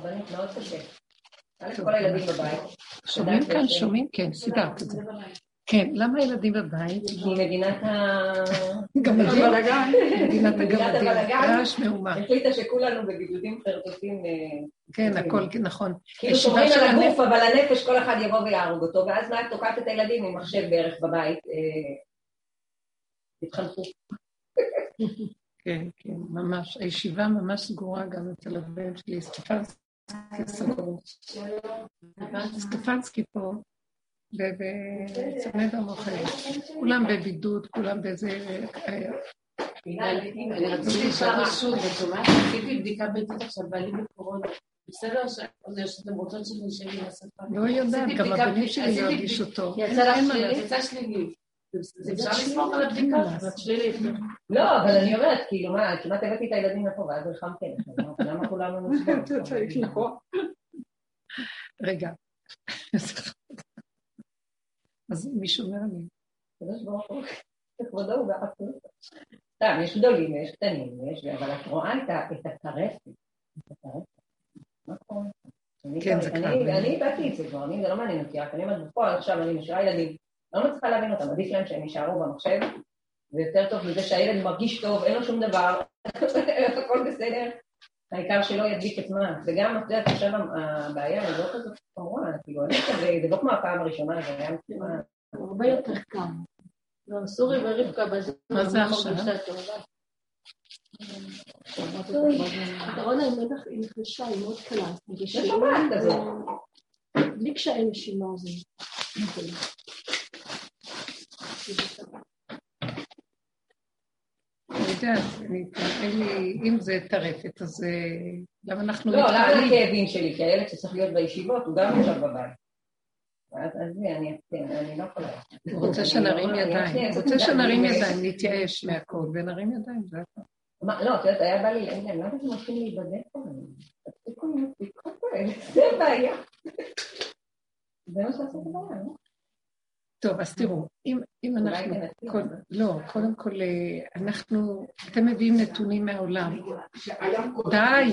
הרבנית מאוד קשה. כל הילדים בבית. שומעים כאן, שומעים? כן, סידרת את זה. כן, למה ילדים בבית? מדינת ה... גמדים. מדינת הגמדים. רעש מהומה. החליטה שכולנו בבידודים חרטוטים. אה, כן, הכל נכון. כאילו שומרים על הגוף, אבל הנפש כל אחד יבוא ויהרוג אותו, ואז מה את תוקעת את הילדים עם מחשב בערך בבית. אה, התחנכו. כן, כן, ממש. הישיבה ממש סגורה גם אצל הבן שלי, סגור. סטפנסקי פה. וצמד המוחל. כולם בבידוד, כולם באיזה... אני רציתי לשאול שוב, את שומעת? עשיתי בדיקה ביתית עכשיו, בעלי בקורונה. בסדר שאתם רוצות שאני אשב עם השפה? לא יודעת, גם הבנים שלי לא הרגישו טוב. יצא שלילית. אפשר לסמוך על הבדיקה? לא, אבל אני אומרת, כאילו מה, כמעט הבאתי את הילדים לפה ואז ריחמתי עליכם, למה כולנו נסבור? רגע. אז מי שומר עליהם? הקדוש ברוך הוא, כבודו הוא באחדות. סתם, יש גדולים, יש קטנים, יש, אבל את רואה את הטרפת. כן, זה כבר. אני איבדתי את זה כבר, אני, זה לא מעניין אותי, רק אני אומרת, בפועל עכשיו אני משאירה ילדים, אני לא מצליחה להבין אותם, עדיף להם שהם יישארו במחשב, ויותר טוב מזה שהילד מרגיש טוב, אין לו שום דבר, הכל בסדר, העיקר שלא ידביק את מה, וגם, את יודעת, עכשיו הבעיה היא לא כזאת חמורה, כאילו, זה לא כמו הפעם הראשונה, זה היה מצוין. הרבה יותר קל. לא, סורי ורבקה בזה. מה זה עכשיו? הקורונה היא נחלשה, היא מאוד קלה. יש שבת כזה. בלי קשיי נשימה זה... יודעת, אם זה טרפת, אז אה, למה אנחנו... לא, למה הכאבים שלי? כי הילד שצריך להיות בישיבות, הוא גם עכשיו בבית. עזבי, אני אני לא יכולה. הוא רוצה שנרים ידיים, רוצה שנרים ידיים, נתייאש מהכל ונרים ידיים, זה הכול. לא, את יודעת, היה בא לי, אני לא יודעת אם הולכים להיבדק פה, תפסיקו עם הבדיקות האלה, זה הבעיה. זה מה שעשית הבעיה, לא? טוב, אז תראו, אם, אם אנחנו... כל, לא, קודם כל, אה, אנחנו... אתם מביאים נתונים מהעולם. די,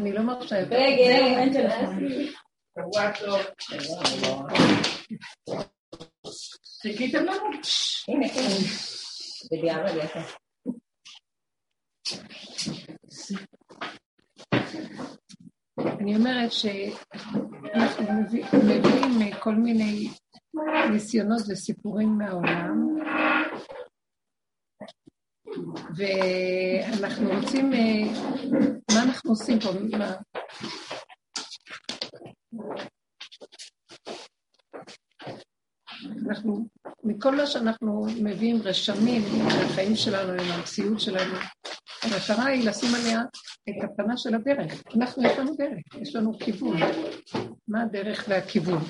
אני לא מרשה לנו? הנה, כן. אני אומרת שאנחנו מביאים כל מיני ניסיונות וסיפורים מהעולם, ואנחנו רוצים, אה, מה אנחנו עושים פה? מה? אנחנו, מכל מה שאנחנו מביאים רשמים לחיים שלנו, עם המציאות שלנו, המטרה היא לשים עליה את הפנה של הדרך. אנחנו, יש לנו דרך, יש לנו כיוון. מה הדרך והכיוון?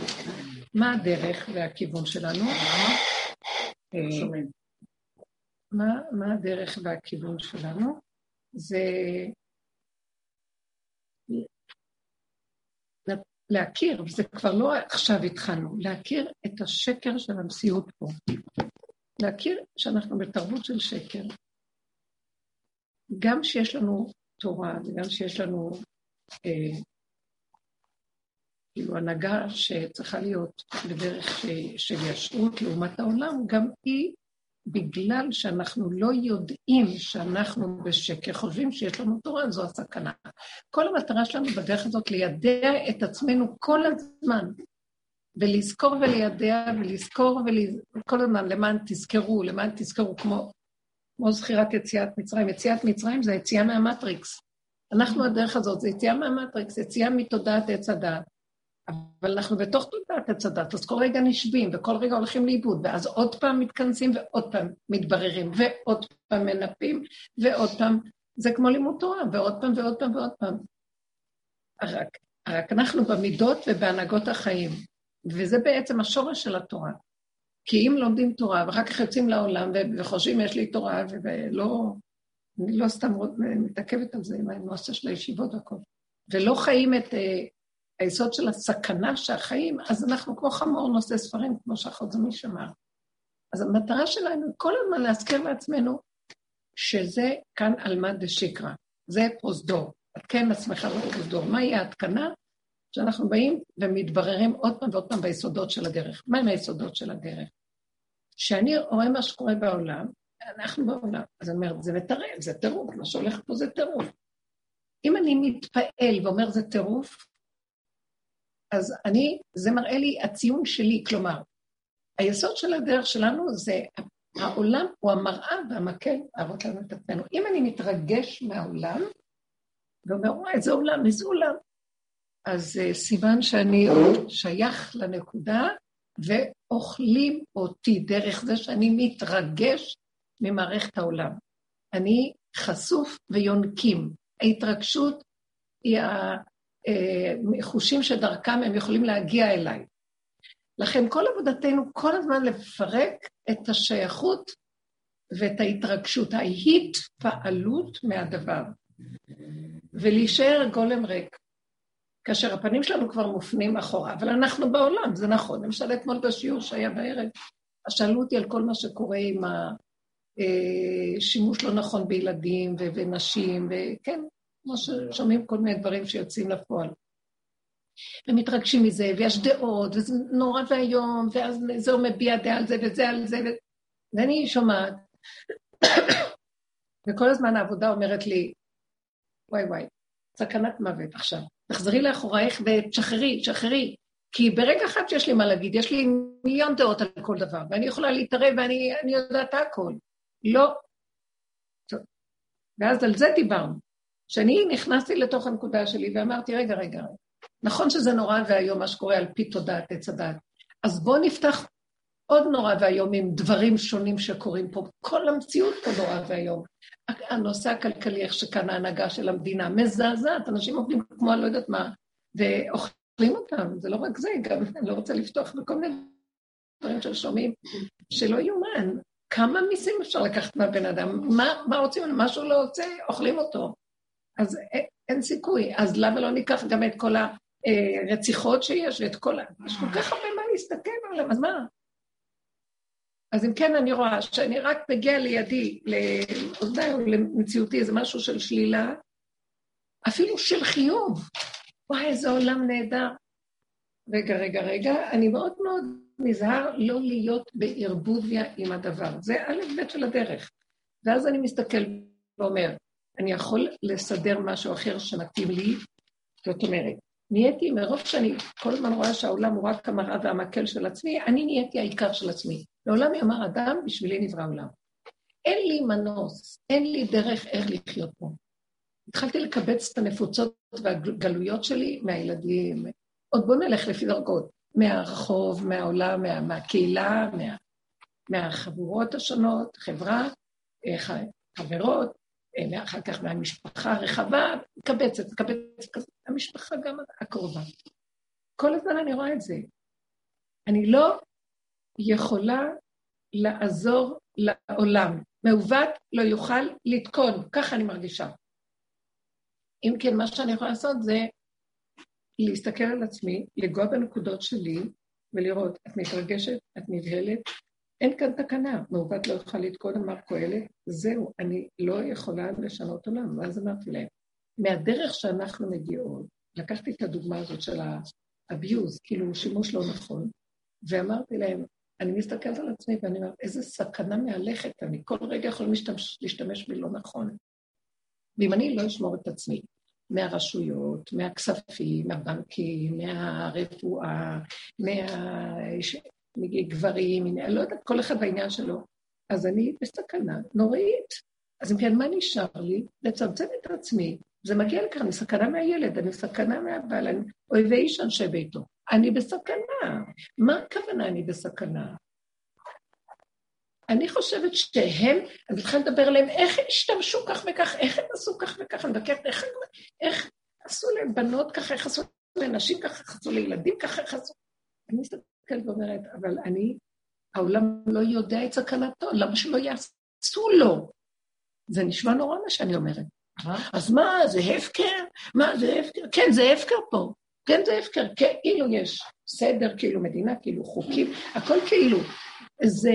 מה הדרך והכיוון שלנו? מה, מה הדרך והכיוון שלנו? זה להכיר, וזה כבר לא עכשיו התחלנו, להכיר את השקר של המציאות פה. להכיר שאנחנו בתרבות של שקר. גם שיש לנו תורה וגם שיש לנו אה, כאילו הנהגה שצריכה להיות בדרך של ישרות לעומת העולם, גם היא, בגלל שאנחנו לא יודעים שאנחנו בשקר, חושבים שיש לנו תורה, זו הסכנה. כל המטרה שלנו בדרך הזאת לידע את עצמנו כל הזמן, ולזכור ולידע ולזכור וכל הזמן למען תזכרו, למען תזכרו, כמו, כמו זכירת יציאת מצרים. יציאת מצרים זה היציאה מהמטריקס. אנחנו הדרך הזאת, זה יציאה מהמטריקס, יציאה מתודעת עץ הדעת. אבל אנחנו בתוך תודעת עץ הדת, אז כל רגע נשבים, וכל רגע הולכים לאיבוד, ואז עוד פעם מתכנסים ועוד פעם מתבררים, ועוד פעם מנפים, ועוד פעם, זה כמו לימוד תורה, ועוד פעם ועוד פעם ועוד פעם. רק, רק אנחנו במידות ובהנהגות החיים, וזה בעצם השורש של התורה. כי אם לומדים תורה, ואחר כך יוצאים לעולם וחושבים, יש לי תורה, ולא, אני לא סתם מתעכבת על זה עם הנושא של הישיבות והכל, ולא חיים את אה, היסוד של הסכנה שהחיים, אז אנחנו כמו חמור נושא ספרים, כמו שאחות זמי שמר. אז המטרה שלנו כל הזמן להזכיר לעצמנו שזה כאן עלמא דשקרא, זה פרוזדור. לתקן עצמך ולדור. מהי ההתקנה? שאנחנו באים ומתבררים עוד פעם ועוד פעם ביסודות של הדרך. מהם היסודות של הדרך? כשאני רואה מה שקורה בעולם, אנחנו בעולם, אז אני אומרת, זה מטרף, זה טירוף, מה שהולך פה זה טירוף. אם אני מתפעל ואומר זה טירוף, אז אני, זה מראה לי הציון שלי, כלומר, היסוד של הדרך שלנו זה העולם הוא המראה והמקל להראות לנו את עצמנו. אם אני מתרגש מהעולם, ואומר, וואי, איזה עולם, איזה עולם, אז uh, סימן שאני שייך לנקודה, ואוכלים אותי דרך זה שאני מתרגש ממערכת העולם. אני חשוף ויונקים. ההתרגשות היא החושים שדרכם הם יכולים להגיע אליי. לכן כל עבודתנו כל הזמן לפרק את השייכות ואת ההתרגשות, ההתפעלות מהדבר, ולהישאר גולם ריק. כאשר הפנים שלנו כבר מופנים אחורה, אבל אנחנו בעולם, זה נכון. למשל, אתמול בשיעור שהיה בערב, שאלו אותי על כל מה שקורה עם השימוש אה, לא נכון בילדים ונשים, וכן, כמו ששומעים כל מיני דברים שיוצאים לפועל. ומתרגשים מזה, ויש דעות, וזה נורא ואיום, ואז זה מביע דעה על זה וזה על זה, ואני שומעת, וכל הזמן העבודה אומרת לי, וואי וואי, סכנת מוות עכשיו. תחזרי לאחורייך ותשחררי, תשחררי. כי ברגע אחד שיש לי מה להגיד, יש לי מיליון דעות על כל דבר, ואני יכולה להתערב ואני יודעת הכל. לא. טוב. ואז על זה דיברנו. כשאני נכנסתי לתוך הנקודה שלי ואמרתי, רגע, רגע, נכון שזה נורא ואיום מה שקורה על פי תודעת עץ הדת, אז בואו נפתח עוד נורא ואיום עם דברים שונים שקורים פה. כל המציאות פה נורא ואיום. הנושא הכלכלי, איך שכאן ההנהגה של המדינה, מזעזעת, אנשים עובדים כמו אני לא יודעת מה, ואוכלים אותם, זה לא רק זה, גם אני לא רוצה לפתוח בכל מיני דברים ששומעים, שלא יאומן. כמה מיסים אפשר לקחת מהבן אדם? מה, מה רוצים? מה שהוא לא רוצה, אוכלים אותו. אז אין, סיכוי. אז למה לא ניקח גם את כל הרציחות שיש ואת כל ה... יש כל כך הרבה מה להסתכל עליהם, אז מה? אז אם כן, אני רואה שאני רק מגיע לידי, לאוזניי או למציאותי, איזה משהו של שלילה, אפילו של חיוב. וואי, איזה עולם נהדר. רגע, רגע, רגע, אני מאוד מאוד נזהר לא להיות בערבוביה עם הדבר. זה א' ב' של הדרך. ואז אני מסתכל ואומר, אני יכול לסדר משהו אחר שמתאים לי, זאת אומרת, נהייתי, מרוב שאני כל הזמן רואה שהעולם הוא רק המראה והמקל של עצמי, אני נהייתי העיקר של עצמי. לעולם יאמר אדם, בשבילי נברא עולם. אין לי מנוס, אין לי דרך איך לחיות פה. התחלתי לקבץ את הנפוצות והגלויות שלי מהילדים. עוד בוא נלך לפי דרגות. מהרחוב, מהעולם, מה, מהקהילה, מה, מהחבורות השונות, חברה, אה, חברות, אחר כך מהמשפחה הרחבה, מקבצת, מקבצת, המשפחה גם הקרובה. כל הזמן אני רואה את זה. אני לא יכולה לעזור לעולם. מעוות לא יוכל לתקון, ככה אני מרגישה. אם כן, מה שאני יכולה לעשות זה להסתכל על עצמי, לגוע בנקודות שלי ולראות, את מתרגשת, את נבהלת, אין כאן תקנה, מעוות לא יוכל לתקון, אמר קהלת, זהו, אני לא יכולה לשנות עולם. ואז אמרתי להם, מהדרך שאנחנו מגיעות, לקחתי את הדוגמה הזאת של ה-abuse, כאילו שימוש לא נכון, ואמרתי להם, אני מסתכלת על עצמי ואני אומרת, איזה סכנה מהלכת, אני כל רגע יכול להשתמש, להשתמש בלא נכון. ואם אני לא אשמור את עצמי מהרשויות, מהכספים, מהבנקים, מהרפואה, מהגברים, מה... לא יודעת, כל אחד בעניין שלו, אז אני בסכנה נוראית. אז אם כן, מה נשאר לי? לצמצם את עצמי. זה מגיע לכאן, אני סכנה מהילד, אני סכנה מהבעל, אני אויבי איש אנשי ביתו. אני בסכנה. מה הכוונה אני בסכנה? אני חושבת שהם, אני מתחילה לדבר עליהם, איך הם השתמשו כך וכך, איך הם עשו כך וכך, אני מבקרת איך, איך עשו לבנות ככה, איך עשו לנשים ככה, איך עשו לילדים ככה, איך עשו... אני מסתכלת ואומרת, אבל אני, העולם לא יודע את סכנתו, למה שלא יעשו לו? זה נשמע נורא מה שאני אומרת. אז מה, זה הפקר? מה, זה הפקר? כן, זה הפקר פה. כן, זה הפקר, כאילו יש סדר, כאילו מדינה, כאילו חוקים, הכל כאילו. זה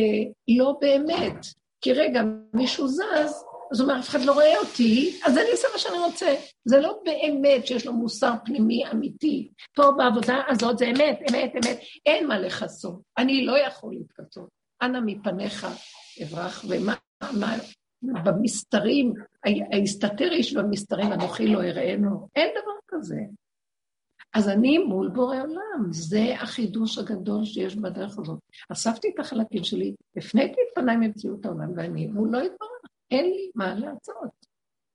לא באמת. כי רגע, מישהו זז, אז הוא אומר, אף אחד לא רואה אותי, אז אני אעשה מה שאני רוצה. זה לא באמת שיש לו מוסר פנימי אמיתי. פה בעבודה הזאת זה אמת, אמת, אמת, אין מה לכסות. אני לא יכול להתכסות. אנא מפניך אברח, ומה, מה, במסתרים, ההסתתר איש במסתרים, אנוכי לא אראנו. אין דבר כזה. אז אני מול בורא עולם, זה החידוש הגדול שיש בדרך הזאת. אספתי את החלקים שלי, הפניתי את פניי ממציאות העולם, ואני הוא לא יתברך. אין לי מה לעשות.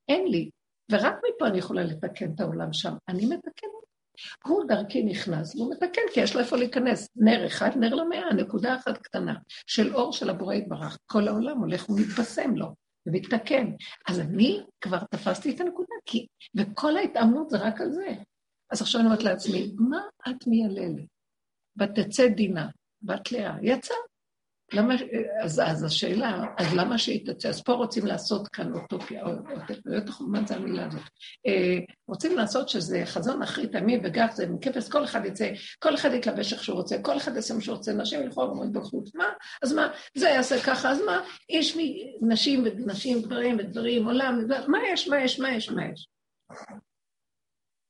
אין לי. ורק מפה אני יכולה לתקן את העולם שם. אני מתקנת. הוא דרכי נכנס, והוא מתקן, כי יש לו איפה להיכנס. נר אחד, נר למאה, נקודה אחת קטנה, של אור של הבורא יתברך. כל העולם הולך ומתבשם לו, ומתקן. אז אני כבר תפסתי את הנקודה, כי... וכל ההתאמנות זה רק על זה. אז עכשיו אני אומרת לעצמי, מה את מייללת? ותצא דינה, בת לאה, יצא. למה, אז, אז השאלה, אז למה שהיא תצא? אז פה רוצים לעשות כאן אוטופיה, או יותר מה זה המילה הזאת? אה, רוצים לעשות שזה חזון אחרית עמי וגף זה מכפס, כל אחד יצא, כל אחד יתלבש איך שהוא רוצה, כל אחד יעשה מה שהוא רוצה, נשים ילכו לעמוד בחוץ, מה? אז מה? זה יעשה ככה, אז מה? איש נשים ונשים, גברים וגברים, עולם, מה יש, מה יש, מה יש, מה יש?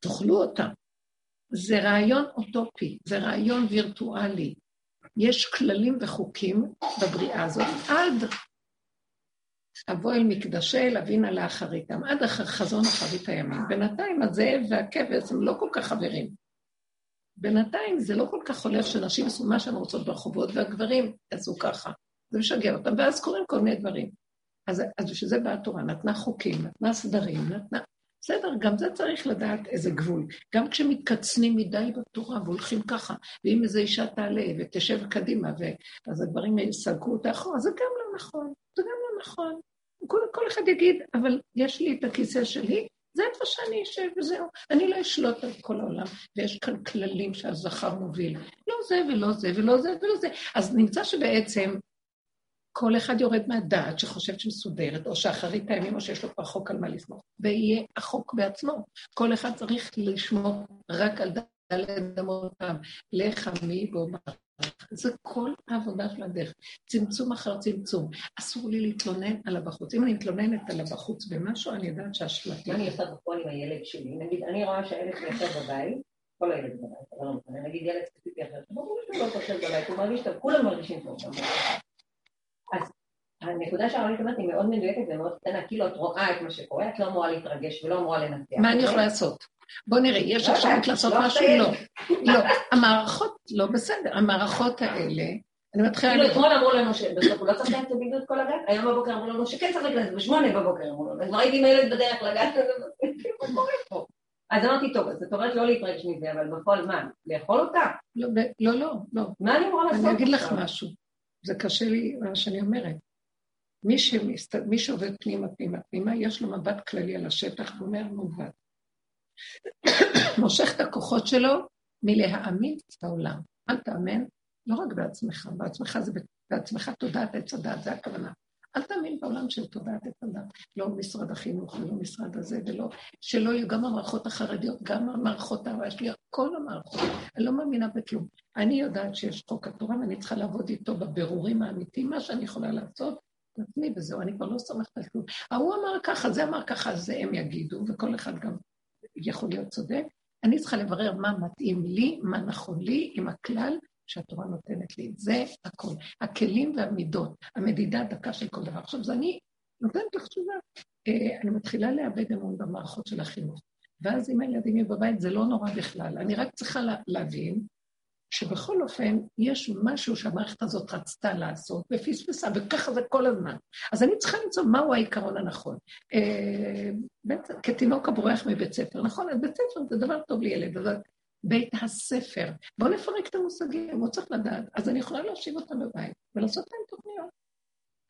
תאכלו אותם. זה רעיון אוטופי, זה רעיון וירטואלי. יש כללים וחוקים בבריאה הזאת עד אבוא אל מקדשי לבינה לאחריתם, עד חזון אחרית הימים. בינתיים הזאב והכבש הם לא כל כך חברים. בינתיים זה לא כל כך הולך שנשים עשו מה שהן רוצות ברחובות, והגברים עשו ככה. זה משגע אותם, ואז קורים כל מיני דברים. אז בשביל זה באה התורה, נתנה חוקים, נתנה סדרים, נתנה... בסדר, גם זה צריך לדעת איזה גבול. גם כשמתקצנים מדי בתורה והולכים ככה, ואם איזו אישה תעלה ותשב קדימה, ואז הדברים יסלקו אותה אחורה, זה גם לא נכון, זה גם לא נכון. כל, כל אחד יגיד, אבל יש לי את הכיסא שלי, זה איפה שאני אשב וזהו. אני לא אשלוט על כל העולם, ויש כאן כללים שהזכר מוביל. לא זה ולא זה ולא זה ולא זה. אז נמצא שבעצם כל אחד יורד מהדעת שחושבת שמסודרת, או שאחרית הימים, או שיש לו כבר חוק על מה לסמוך, ויהיה החוק בעצמו. כל אחד צריך לשמור רק על דלת אמותיו, לך מי בו זה כל העבודה של הדרך. צמצום אחר צמצום. אסור לי להתלונן על הבחוץ. אם אני מתלוננת על הבחוץ במשהו, אני יודעת שהשלטים... מה אני עושה בפועל עם הילד שלי? נגיד, אני רואה שהילד יושב בבית, כל הילד בבית, אבל לא משנה, נגיד ילד ספציפי אחר, ברור לא חושב בבית, הוא מרגיש טוב, כולם מרגישים טוב. אז הנקודה שהרבנית אומרת היא מאוד מדויקת ומאוד קטנה, כאילו את רואה את מה שקורה, את לא אמורה להתרגש ולא אמורה לנתח. מה אני יכולה לעשות? בוא נראה, יש לא אפשרות לעשות לא משהו? לא. לא. המערכות לא בסדר, המערכות האלה, אני מתחילה... כאילו אתמול אמרו לנו שבסוף הוא לא צריך לקחת את הבידוד כל הגן, היום בבוקר אמרו לנו שכן צריך לקחת, בשמונה בבוקר אמרו לנו, כבר הייתי עם הילד בדרך לגן, מה קורה פה? אז אמרתי, טוב, אז זאת אומרת לא להתרגש מזה, אבל בפועל מה? לאכול אותה? לא, לא, לא. מה אני אמורה לעשות? אני אגיד לך משהו. זה קשה לי מה שאני אומרת. מי, שמסת... מי שעובד פנימה, פנימה, פנימה, יש לו מבט כללי על השטח ואומר מעוות. מושך את הכוחות שלו מלהאמין את העולם. אל תאמן, לא רק בעצמך, בעצמך זה בעצמך תודעת עץ הדת, זה הכוונה. אל תאמין בעולם של תודעת עץ הדת, לא משרד החינוך ולא משרד הזה, ולא, שלא יהיו גם המערכות החרדיות, גם המערכות הרעשיות, כל המערכות. אני לא מאמינה בכלום. אני יודעת שיש חוק התורה ואני צריכה לעבוד איתו בבירורים האמיתיים, מה שאני יכולה לעשות, עצמי וזהו, אני כבר לא סומכת על כלום. ההוא אמר ככה, זה אמר ככה, זה הם יגידו, וכל אחד גם יכול להיות צודק. אני צריכה לברר מה מתאים לי, מה נכון לי, עם הכלל שהתורה נותנת לי. זה הכול. הכלים והמידות, המדידה הדקה של כל דבר. עכשיו, אז אני נותנת לך תשובה. אה, אני מתחילה לאבד אמון במערכות של החינוך. ואז אם הילדים יהיו בבית, זה לא נורא בכלל. אני רק צריכה להבין שבכל אופן יש משהו שהמערכת הזאת רצתה לעשות ופספסה, וככה זה כל הזמן. אז אני צריכה למצוא מהו העיקרון הנכון. אה, כתינוק הבורח מבית ספר, נכון? אז בית ספר זה דבר טוב לילד, אבל בית הספר, בואו נפרק את המושגים, הוא צריך לדעת. אז אני יכולה להושיב אותם בבית ולעשות להם תוכניות.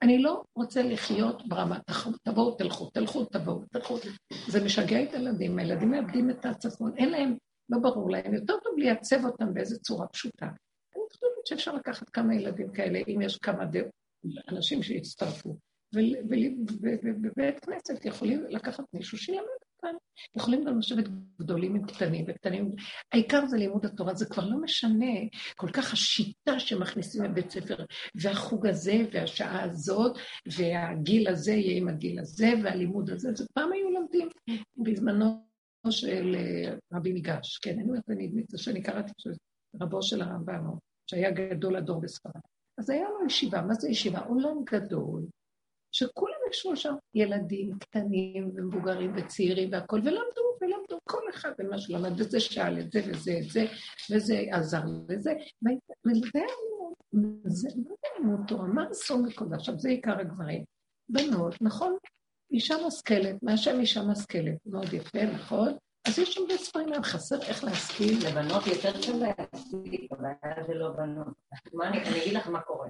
אני לא רוצה לחיות ברמה, תבואו, תלכו, תלכו, תבואו, תלכו. זה משגע את הילדים, הילדים מאבדים את הצפון, אין להם לא ברור להם, יותר טוב לייצב אותם באיזו צורה פשוטה. אני חושבת שאפשר לקחת כמה ילדים כאלה, אם יש כמה אנשים שיצטרפו, ובבית כנסת יכולים לקחת מישהו שילמד קטן. יכולים גם לשבת גדולים עם קטנים וקטנים. העיקר זה לימוד התורה, זה כבר לא משנה. כל כך השיטה שמכניסים לבית ספר, והחוג הזה, והשעה הזאת, והגיל הזה יהיה עם הגיל הזה, והלימוד הזה, זה פעם היו לומדים בזמנו של אה, רבי ניגש. כן, אני אומרת, אני, זה שאני קראתי, רבו של הרמב"ם, שהיה גדול הדור בספרד. אז היה לו ישיבה, מה זה ישיבה? עולם גדול, שכולם ישבו שם, ילדים קטנים ומבוגרים וצעירים והכול, ולמדו, ולמדו, כל אחד במה שלמד, וזה שאל את זה וזה את זה, וזה עזר לזה, וזה היה זה לא לימוד תורה, מה אסור מכל עכשיו, זה עיקר הגברים. בנות, נכון, אישה משכלת, מהשם אישה משכלת, מאוד יפה, נכון? אז יש שם בספרים להם חסר איך להשכיל. לבנות יותר קל להשכיל, הבעיה זה לא בנות. אני אגיד לך מה קורה.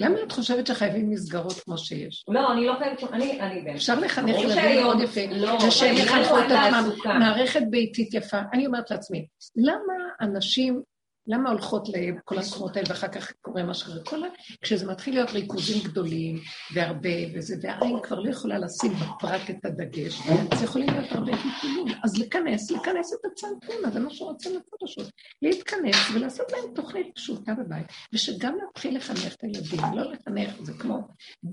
למה את חושבת שחייבים מסגרות כמו שיש? לא, אני לא חייבת, אני, אני אפשר לחנך ילדים מאוד יפה, ושהם לא, יחנכו את עצמם, מערכת ביתית יפה. אני אומרת לעצמי, למה אנשים למה הולכות לכל המקומות האלה ואחר כך קורה מה שקורה? כל ה... כשזה מתחיל להיות ריכוזים גדולים והרבה וזה, והעין כבר לא יכולה לשים בפרט את הדגש, אז יכולים להיות הרבה טיפולים. אז לכנס, לכנס את פנימה, זה מה שרוצים פשוט. להתכנס ולעשות להם תוכנית פשוטה בבית, ושגם להתחיל לחנך את הילדים, לא לחנך, זה כמו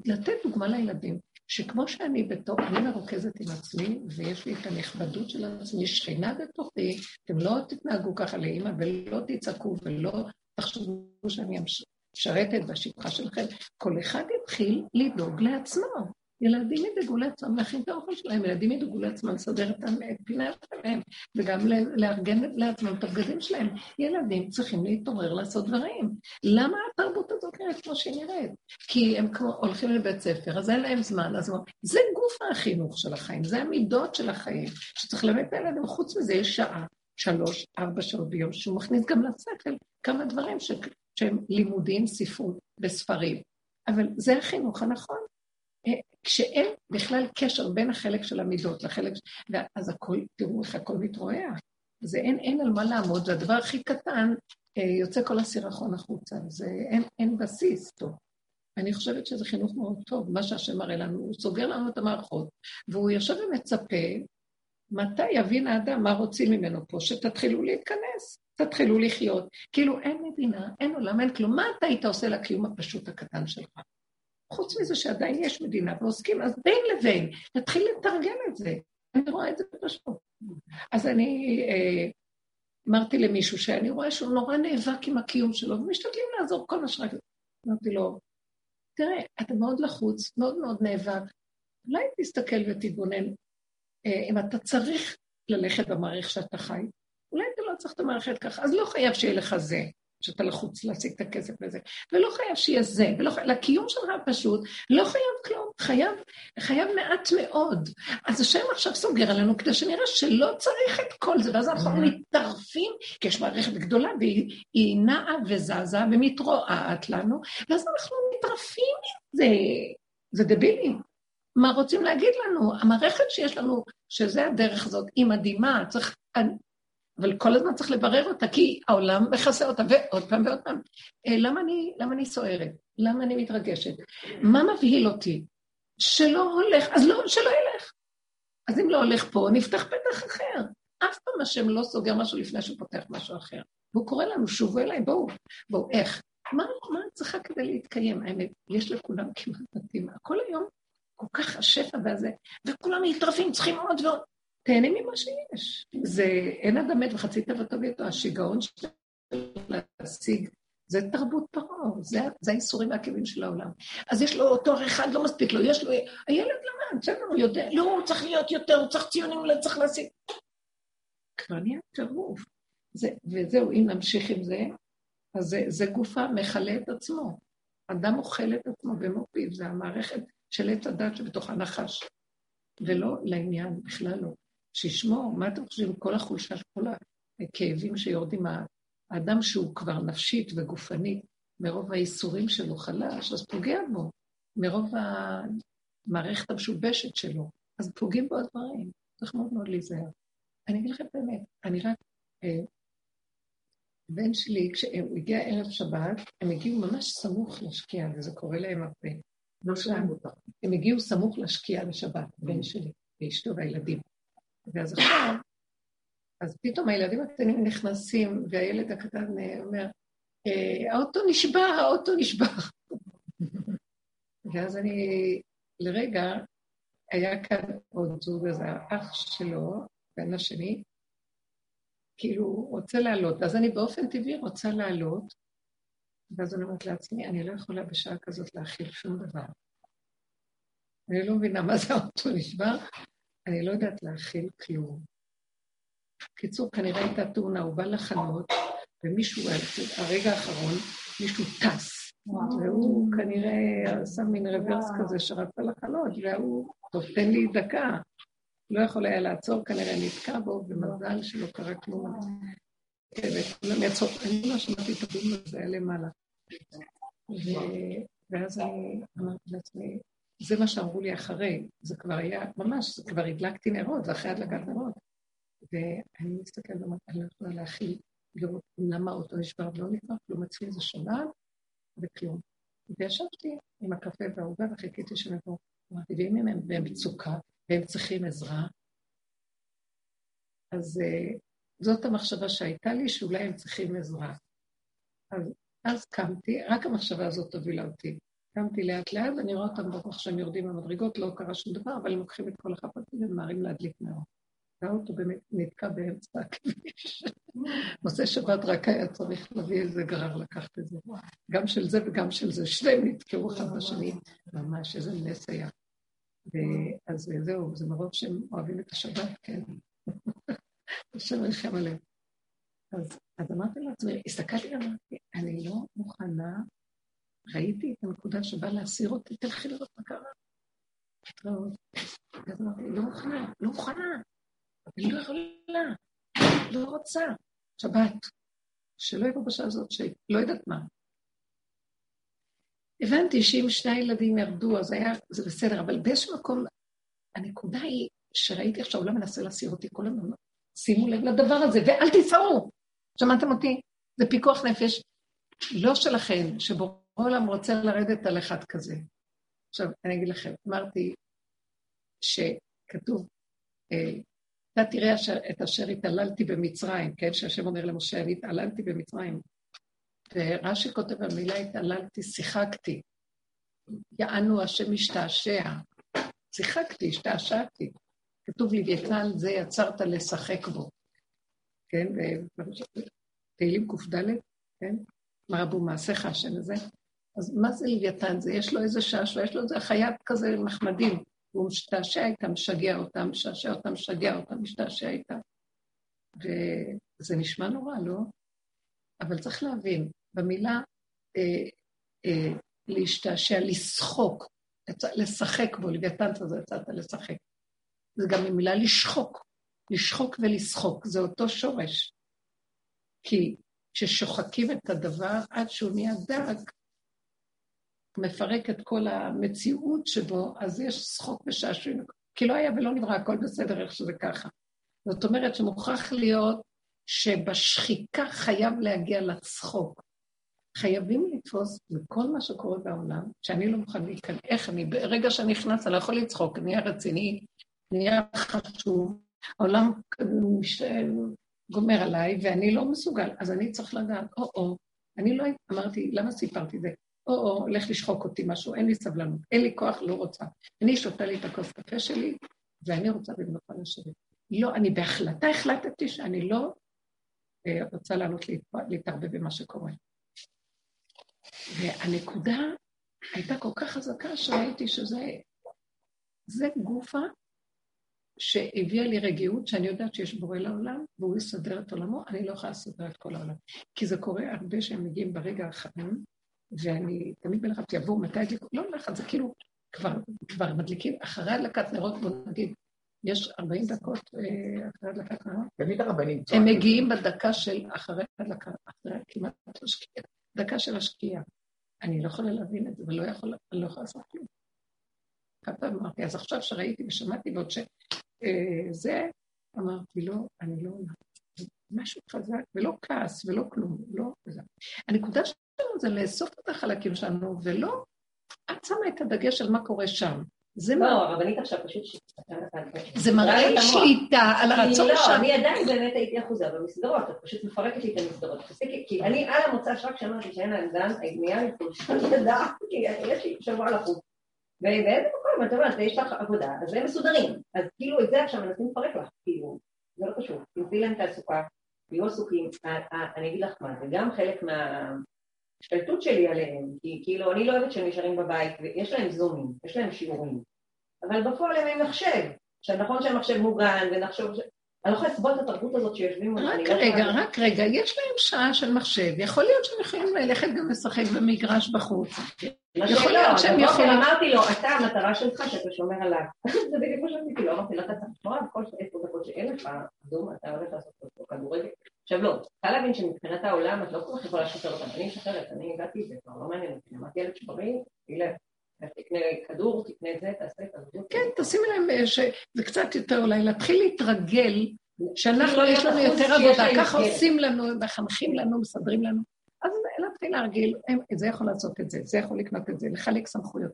לתת דוגמה לילדים. שכמו שאני בתור, אני מרוכזת עם עצמי, ויש לי את הנכבדות של עצמי, שכינה בתוכי, אתם לא תתנהגו ככה לאימא, ולא תצעקו, ולא תחשבו שאני משרתת בשפחה שלכם. כל אחד יתחיל לדאוג לעצמו. ילדים ידאגו לעצמם להכין את האוכל שלהם, ילדים ידאגו לעצמם לסדר את הפינה שלהם, וגם לארגן לעצמם את הבגדים שלהם. ילדים צריכים להתעורר לעשות דברים. למה התרבות הזאת נראית כמו שהיא נראית? כי הם כמו הולכים לבית ספר, אז אין להם זמן, אז זה גוף החינוך של החיים, זה המידות של החיים, שצריך ללמד את הילדים. חוץ מזה יש שעה, שלוש, ארבע שעות ביום, שהוא מכניס גם לשכל כמה דברים ש... שהם לימודים, ספרות בספרים. אבל זה החינוך הנכון. כשאין בכלל קשר בין החלק של המידות לחלק, אז הכל, תראו איך הכל מתרועע. זה אין, אין על מה לעמוד, זה הדבר הכי קטן, אה, יוצא כל הסירחון החוצה, זה אין, אין בסיס טוב. אני חושבת שזה חינוך מאוד טוב, מה שהשם מראה לנו, הוא סוגר לנו את המערכות, והוא יושב ומצפה, מתי יבין האדם מה רוצים ממנו פה, שתתחילו להתכנס, תתחילו לחיות. כאילו אין מדינה, אין עולם, אין כלום. מה אתה היית עושה לקיום הפשוט הקטן שלך? חוץ מזה שעדיין יש מדינה ועוסקים, אז בין לבין, נתחיל לתרגל את זה. אני רואה את זה פשוט. אז אני אה, אמרתי למישהו שאני רואה שהוא נורא נאבק עם הקיום שלו, ומשתדלים לעזור כל מה שרק... אמרתי לו, תראה, אתה מאוד לחוץ, מאוד מאוד נאבק, אולי תסתכל ותתבונן, אה, אם אתה צריך ללכת במערכת שאתה חי, אולי אתה לא צריך את המערכת ככה, אז לא חייב שיהיה לך זה. שאתה לחוץ להשיג את הכסף לזה, ולא חייב שיהיה זה, ולא חייב, לקיום שלך פשוט, לא חייב כלום, חייב, חייב מעט מאוד. אז השם עכשיו סוגר עלינו כדי שנראה שלא צריך את כל זה, ואז אנחנו מתערפים, כי יש מערכת גדולה, והיא נעה וזזה ומתרועעת לנו, ואז אנחנו מתערפים מזה. זה דבילים. מה רוצים להגיד לנו? המערכת שיש לנו, שזה הדרך הזאת, היא מדהימה, צריך... אבל כל הזמן צריך לברר אותה, כי העולם מכסה אותה, ועוד פעם ועוד פעם. אה, למה אני, למה אני סוערת? למה אני מתרגשת? מה מבהיל אותי? שלא הולך, אז לא, שלא ילך. אז אם לא הולך פה, נפתח פתח אחר. אף פעם השם לא סוגר משהו לפני שהוא פותח משהו אחר. והוא קורא לנו, שובו אליי, בואו, בואו, איך? מה, מה צריכה כדי להתקיים? האמת, יש לכולם כמעט מתאים. כל היום כל כך השפע והזה, וכולם מתרפים, צריכים עוד ועוד. תהנה ממה שיש. זה, אין אדם מת וחצי תוותו בידו, השיגעון של להשיג, זה תרבות פרעה, זה, זה האיסורים והכאבים של העולם. אז יש לו תואר אחד, לא מספיק לו, יש לו, הילד למד, בסדר, הוא יודע, לא, הוא צריך להיות יותר, הוא צריך ציונים, הוא צריך להשיג. כבר נהיה טירוף. וזהו, אם נמשיך עם זה, אז זה, זה גופה מכלה את עצמו. אדם אוכל את עצמו במו פיו, זה המערכת של עץ הדת שבתוך הנחש, ולא לעניין, בכלל לא. שישמור, מה אתם חושבים, כל החולשה, כל הכאבים שיורדים, האדם שהוא כבר נפשית וגופנית, מרוב האיסורים שלו חלש, אז פוגע בו, מרוב המערכת המשובשת שלו, אז פוגעים בו הדברים, צריך מאוד מאוד להיזהר. אני אגיד לכם באמת, אני רק... אה, בן שלי, כשהוא הגיע ערב שבת, הם הגיעו ממש סמוך לשקיעה, וזה קורה להם הרבה. לא שלהם אותם. הם הגיעו סמוך לשקיעה לשבת, בן שלי, ואשתו והילדים. ואז עכשיו, אז פתאום הילדים הקטנים נכנסים, והילד הקטן אומר, אה, האוטו נשבר, האוטו נשבר. ואז אני, לרגע, היה כאן עוד זוג, אז האח שלו, בן השני, כאילו, רוצה לעלות. אז אני באופן טבעי רוצה לעלות, ואז אני אומרת לעצמי, אני לא יכולה בשעה כזאת להכיל שום דבר. אני לא מבינה מה זה האוטו נשבר, אני לא יודעת להכיל כלום. קיצור, כנראה הייתה תאונה, הוא בא לחנות, ומישהו, הרגע האחרון, מישהו טס. והוא כנראה עשה מין רוורס כזה שרצה לחנות, והוא, טוב, תן לי דקה. לא יכול היה לעצור, כנראה נתקע בו, ומזל שלא קרה כלום. וכולם יצאו, אני לא שמעתי את הדין הזה, למעלה. ואז אני אמרתי לעצמי, זה מה שאמרו לי אחרי, זה כבר היה, ממש, כבר הדלקתי נרות, זה אחרי הדלקת נרות. ואני מסתכלת ואומרת, אני לא יכולה להכיל, לראות למה האוטו נשבר ולא נשבר, כלום אצלי זה שלל וכלום. וישבתי עם הקפה והעוגה וחיכיתי שהם יבואו. אמרתי, ואם הם במצוקה והם צריכים עזרה, אז uh, זאת המחשבה שהייתה לי, שאולי הם צריכים עזרה. אז, אז קמתי, רק המחשבה הזאת הובילה אותי. קמתי לאט לאט, ואני רואה אותם ברוך שהם יורדים במדרגות, לא קרה שום דבר, אבל הם לוקחים את כל החפצים וממהרים להדליק נאות. והאוטו באמת נתקע באמצע הכביש. נושא שבת רק היה צריך להביא איזה גרר לקחת את זה. גם של זה וגם של זה, שניהם נתקעו אחד בשני, ממש איזה נס היה. אז זהו, זה מרוב שהם אוהבים את השבת, כן. השם ירחם עליהם. אז אמרתי לעצמי, הסתכלתי ואמרתי, אני לא מוכנה, ראיתי את הנקודה שבאה להסיר אותי, תלכי לראות מה קרה. אז אמרתי, לא מוכנה, לא מוכנה. אני לא יכולה, לא רוצה. שבת, שלא יבוא בשעה הזאת, שלא יודעת מה. הבנתי שאם שני הילדים ירדו, אז היה, זה בסדר, אבל באיזשהו מקום, הנקודה היא שראיתי איך שהעולם מנסה להסיר אותי כל הזמן. שימו לב לדבר הזה, ואל תצערו. שמעתם אותי? זה פיקוח נפש לא שלכם, שבורא עולם רוצה לרדת על אחד כזה. עכשיו, אני אגיד לכם, אמרתי שכתוב, אה, אתה תראה את אשר התעללתי במצרים, כן? שהשם אומר למשה, אני התעללתי במצרים. ורש"י כותב במילה התעללתי, שיחקתי. יענו השם משתעשע. שיחקתי, השתעשעתי. כתוב לוויתן זה יצרת לשחק בו. כן? תהילים קד, כן? מה רבו מעשיך השם הזה? אז מה זה לוויתן? זה יש לו איזה שעשוע, יש לו איזה חייט כזה מחמדים. והוא משתעשע איתם, משגע אותם, משעשע אותם, משגע אותם, משתעשע איתם. וזה נשמע נורא, לא? אבל צריך להבין, במילה אה, אה, להשתעשע, לשחוק, לשחק בו, לוויתן הזה יצאת לשחק. זה גם במילה לשחוק, לשחוק ולשחוק, זה אותו שורש. כי כששוחקים את הדבר עד שהוא נהיה דק, מפרק את כל המציאות שבו, אז יש שחוק ושעשועים, כי לא היה ולא נברא, הכל בסדר איך שזה ככה. זאת אומרת שמוכרח להיות שבשחיקה חייב להגיע לצחוק. חייבים לתפוס בכל מה שקורה בעולם, שאני לא מוכן להיכנס, איך אני, ברגע שאני נכנס, אני לא יכול לצחוק, נהיה רציני, נהיה חשוב, העולם. גומר עליי ואני לא מסוגל, אז אני צריך לדעת, או-או, אני לא אמרתי, למה סיפרתי את זה? או-או, הולך לשחוק אותי משהו, אין לי סבלנות, אין לי כוח, לא רוצה. אני שותה לי את הכוס קפה שלי, ואני רוצה במנוחה לשבת. לא, אני בהחלטה החלטתי שאני לא אה, רוצה לעלות להתערבב במה שקורה. והנקודה הייתה כל כך חזקה שראיתי שזה זה גופה שהביאה לי רגיעות, שאני יודעת שיש בורא לעולם, והוא יסדר את עולמו, אני לא יכולה לסדר את כל העולם. כי זה קורה הרבה שהם מגיעים ברגע האחרון, ואני תמיד בלחץ, יבואו, מתי ידליקו? לא לחץ, זה כאילו, כבר, כבר מדליקים, אחרי הדלקת נרות, בוא נגיד, יש 40 דקות אה, אחרי הדלקת נרות. תמיד הרבנים הם מגיעים בדקה של אחרי הדלקת, אחרי כמעט השקיעה, דקה של השקיעה. אני לא יכולה להבין את זה, ולא יכולה, אני לא יכולה לעשות כלום. כמה פעמים אמרתי, אז עכשיו שראיתי ושמעתי, ועוד שזה, אה, אמרתי, לא, אני לא... משהו חזק, ולא כעס, ולא כלום, לא... הנקודה שלנו זה לאסוף את החלקים שלנו, ולא... את שמה את הדגש על מה קורה שם. זה לא, הרבנית עכשיו פשוט זה מראה שליטה על הרצון שם. לא, אני עדיין באמת הייתי אחוזה במסגרות, את פשוט מפרקת לי את המסגרות. כי אני על המוצא שרק שמעתי שאין להם נהיה לי חולשת לדעת, כי יש לי שבוע לחוץ. ובאיזה מקום, את אומרת, יש לך עבודה, אז הם מסודרים. אז כאילו את זה עכשיו מנסים לפרק לך, כאילו, זה לא קשור. תמצאי להם תעסוקה, תהיו עסוקים. אני אגיד לך מה, זה גם חלק מההשתלטות שלי עליהם, כי כאילו אני לא אוהבת שהם נשארים בבית, ויש להם זומים, יש להם שיעורים, אבל בפועל הם עם מחשב. עכשיו נכון שהמחשב מוגן, ונחשוב אני לא יכולה לסבול את התרבות הזאת שיושבים... רק לא רגע, רק רגע, יש להם שעה של מחשב, יכול להיות שהם יכולים ללכת גם לשחק במגרש בחוץ. יכול להיות שהם יכולים... אמרתי לו, אתה, המטרה שלך שאתה שומר עליו. זה בדיוק מה שעשיתי לו, אמרתי לו, אתה צריך לשמור על כל עשר דקות שאין לך, זום, אתה הולך לעשות כדורגל. עכשיו לא, צריכה להבין שמבחינת העולם את לא כל כך יכולה לשחרר אותם, אני משחררת, אני הגעתי, זה כבר לא מעניין אותי, אמרתי ילד שברי, תלך. תקנה כדור, תקנה זה, תעשה זה. כן, תשימי להם, אה, זה קצת יותר אולי, להתחיל להתרגל, שאנחנו, יש לנו יותר עבודה, ככה עושים לנו, מחנכים לנו, מסדרים לנו. אז להתחיל להרגיל, זה יכול לעשות את זה, זה יכול לקנות את זה, לחלק סמכויות,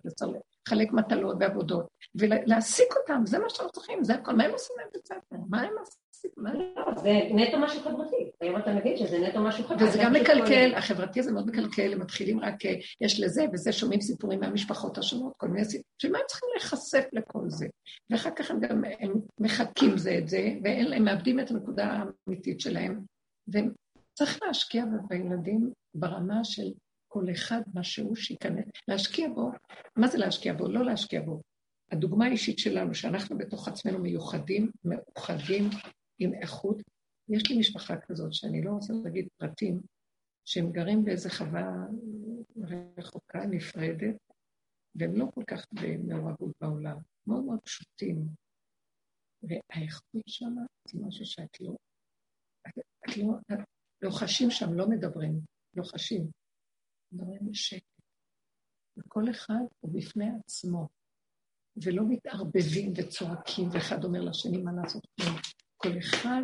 לחלק מטלות ועבודות, ולהעסיק אותם, זה מה שאנחנו צריכים, זה הכל. מה הם עושים להם בית ספר? מה הם עושים? לא, זה נטו משהו חברתי. היום אתה מבין שזה נטו משהו חברתי. וזה גם מקלקל, החברתי הזה מאוד מקלקל, הם מתחילים רק, אה, יש לזה וזה, שומעים סיפורים מהמשפחות השונות, כל מיני סיפורים. בשביל מה הם צריכים להיחשף לכל זה? ואחר כך הם גם הם מחקים זה את זה, והם מאבדים את הנקודה האמיתית שלהם. וצריך להשקיע בילדים ברמה של כל אחד, מה שהוא שייכנס, להשקיע בו. מה זה להשקיע בו? לא להשקיע בו. הדוגמה האישית שלנו, שאנחנו בתוך עצמנו מיוחדים, מאוחדים, עם איכות. יש לי משפחה כזאת, שאני לא רוצה להגיד פרטים, שהם גרים באיזה חווה רחוקה, נפרדת, והם לא כל כך במעורבות בעולם, מאוד מאוד פשוטים. והאיכות שם זה משהו שאת לא... את, את לא, את לא חשים שם, לא מדברים, לא חשים. מדברים בשקט. וכל אחד הוא בפני עצמו, ולא מתערבבים וצועקים, ואחד אומר לשני מה לעשות. כל אחד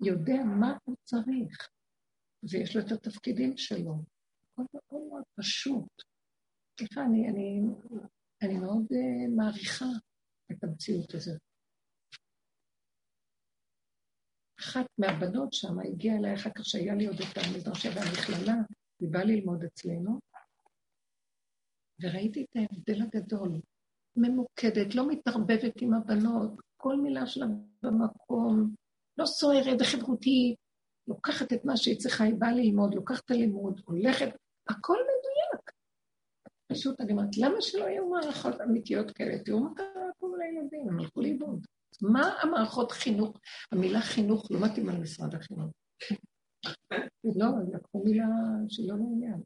יודע מה הוא צריך, ויש לו את התפקידים שלו. הכל מאוד מאוד פשוט. סליחה, אני, אני, אני מאוד uh, מעריכה את המציאות הזאת. אחת מהבנות שם הגיעה אליי אחר כך שהיה לי עוד את המדרשה והמכללה, היא באה ללמוד אצלנו, וראיתי את ההבדל הגדול. ממוקדת, לא מתערבבת עם הבנות, כל מילה שלה במקום, לא סוערת וחברותית, לוקחת את מה שהיא צריכה, היא באה ללמוד, לוקחת את הלימוד, הולכת, הכל מדויק. פשוט אני אומרת, למה שלא יהיו מערכות אמיתיות כאלה? תראו מה קרה פה לילדים, הם הלכו לאיבוד. מה המערכות חינוך? המילה חינוך לא מתאימה למשרד החינוך. לא, לקחו מילה שלא מעוניין.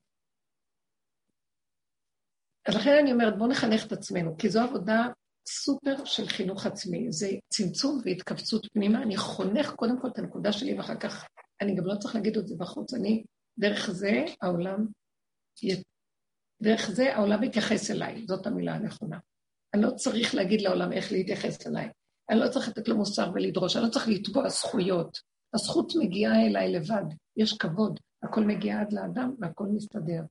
אז לכן אני אומרת, בואו נחנך את עצמנו, כי זו עבודה סופר של חינוך עצמי, זה צמצום והתכווצות פנימה. אני חונך קודם כל את הנקודה שלי, ואחר כך אני גם לא צריך להגיד את זה בחוץ. אני, דרך זה העולם, דרך זה העולם יתייחס אליי, זאת המילה הנכונה. אני לא צריך להגיד לעולם איך להתייחס אליי. אני לא צריך לתת לו מוסר ולדרוש, אני לא צריך לתבוע זכויות. הזכות מגיעה אליי לבד, יש כבוד, הכל מגיע עד לאדם והכל מסתדר.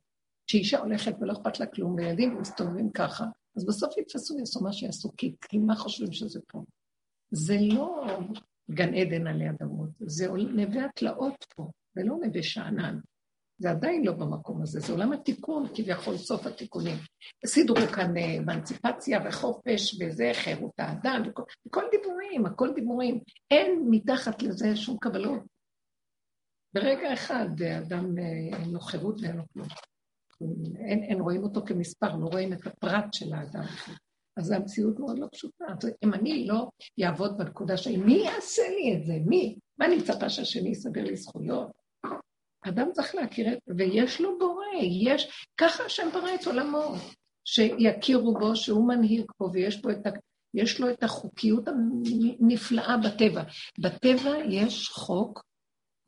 כשאישה הולכת ולא אכפת לה כלום, וילדים מסתובבים ככה, אז בסוף יתפסו, יעשו מה שיעשו, כי, מה חושבים שזה פה? זה לא גן עדן עלי אדמות, זה נווה התלאות פה, זה לא נווה שאנן. זה עדיין לא במקום הזה, זה עולם התיקון, כביכול סוף התיקונים. סידרו כאן אמנציפציה וחופש וזה, חירות האדם, וכל, וכל דיבורים, הכל דיבורים. אין מתחת לזה שום קבלות. ברגע אחד האדם אין לו חירות ואין לו כלום. אין, אין רואים אותו כמספר, לא רואים את הפרט של האדם. אז המציאות מאוד לא פשוטה. אם אני לא אעבוד בנקודה של מי יעשה לי את זה? מי? מה אני מצפה שהשני יסדר לי זכויות? אדם צריך להכיר את... ויש לו בורא, יש... ככה השם ברא את עולמו, שיכירו בו, שהוא מנהיג פה, ויש פה את ה... יש לו את החוקיות הנפלאה בטבע. בטבע יש חוק,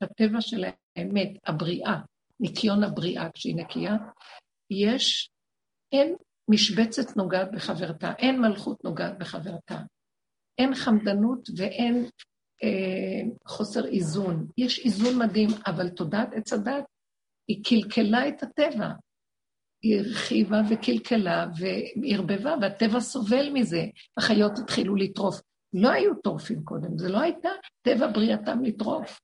בטבע של האמת, הבריאה, ניקיון הבריאה כשהיא נקייה, יש, אין משבצת נוגעת בחברתה, אין מלכות נוגעת בחברתה, אין חמדנות ואין אה, חוסר איזון. יש איזון מדהים, אבל תודעת עץ הדת, היא קלקלה את הטבע. היא הרחיבה וקלקלה וערבבה, והטבע סובל מזה. החיות התחילו לטרוף. לא היו טורפים קודם, זה לא הייתה טבע בריאתם לטרוף.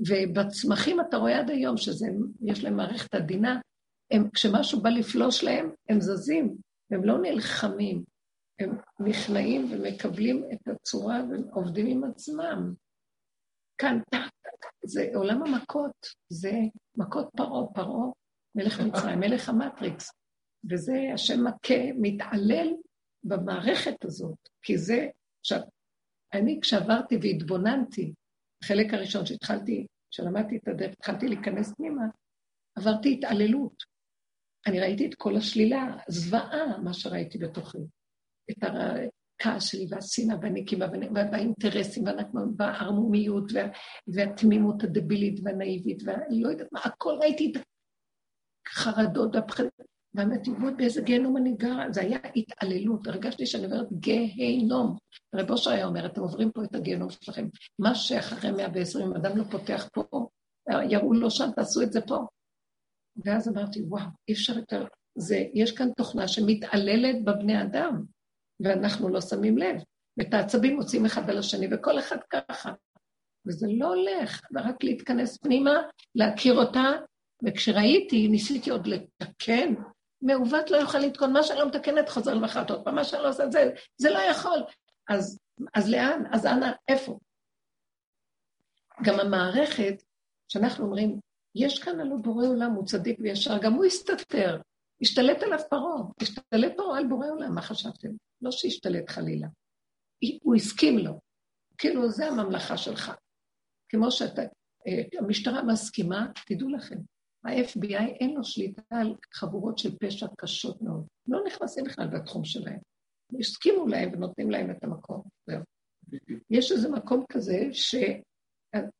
ובצמחים אתה רואה עד היום שיש להם מערכת עדינה, הם, כשמשהו בא לפלוש להם, הם זזים, הם לא נלחמים, הם נכנעים ומקבלים את הצורה ועובדים עם עצמם. כאן, זה עולם המכות, זה מכות פרעה, פרעה, מלך מצרים, מלך המטריקס. וזה השם מכה, מתעלל במערכת הזאת, כי זה, עכשיו, אני כשעברתי והתבוננתי, החלק הראשון שהתחלתי, כשלמדתי את הדרך, התחלתי להיכנס פנימה, עברתי התעללות. אני ראיתי את כל השלילה, זוועה, מה שראיתי בתוכי. את הכעס שלי והשנאה והנקימה והאינטרסים והערמומיות והתמימות הדבילית והנאיבית ולא יודעת מה, הכל ראיתי את החרדות והפחדים. ואמרתי, ועוד באיזה גיהנום אני גרה? זה היה התעללות, הרגשתי שאני עוברת גיהנום. רב אושר היה אומר, אתם עוברים פה את הגיהנום שלכם. מה שאחרי 120, אם אדם לא פותח פה, יראו לו שם, תעשו את זה פה. ואז אמרתי, וואו, אי אפשר יותר... זה, יש כאן תוכנה שמתעללת בבני אדם. ואנחנו לא שמים לב. ואת העצבים מוצאים אחד על השני, וכל אחד ככה. וזה לא הולך, רק להתכנס פנימה, להכיר אותה, וכשראיתי, ניסיתי עוד לתקן, מעוות לא יוכל לתקון, מה שאני לא מתקנת חוזר למחרת עוד פעם, מה שאני לא עושה, זה, זה לא יכול. אז, אז לאן? אז אנא, איפה? גם המערכת, שאנחנו אומרים, יש כאן הלא בורא עולם, הוא צדיק וישר, גם הוא הסתתר, השתלט עליו פרעה, השתלט פרעה על בורא עולם, מה חשבתם? לא שהשתלט חלילה. הוא הסכים לו. כאילו, זה הממלכה שלך. כמו שאתה, אה, מסכימה, תדעו לכם, ה-FBI אין לו שליטה על חבורות של פשע קשות מאוד. לא נכנסים בכלל בתחום שלהם. הסכימו להם ונותנים להם את המקום. זהו. יש איזה מקום כזה ש...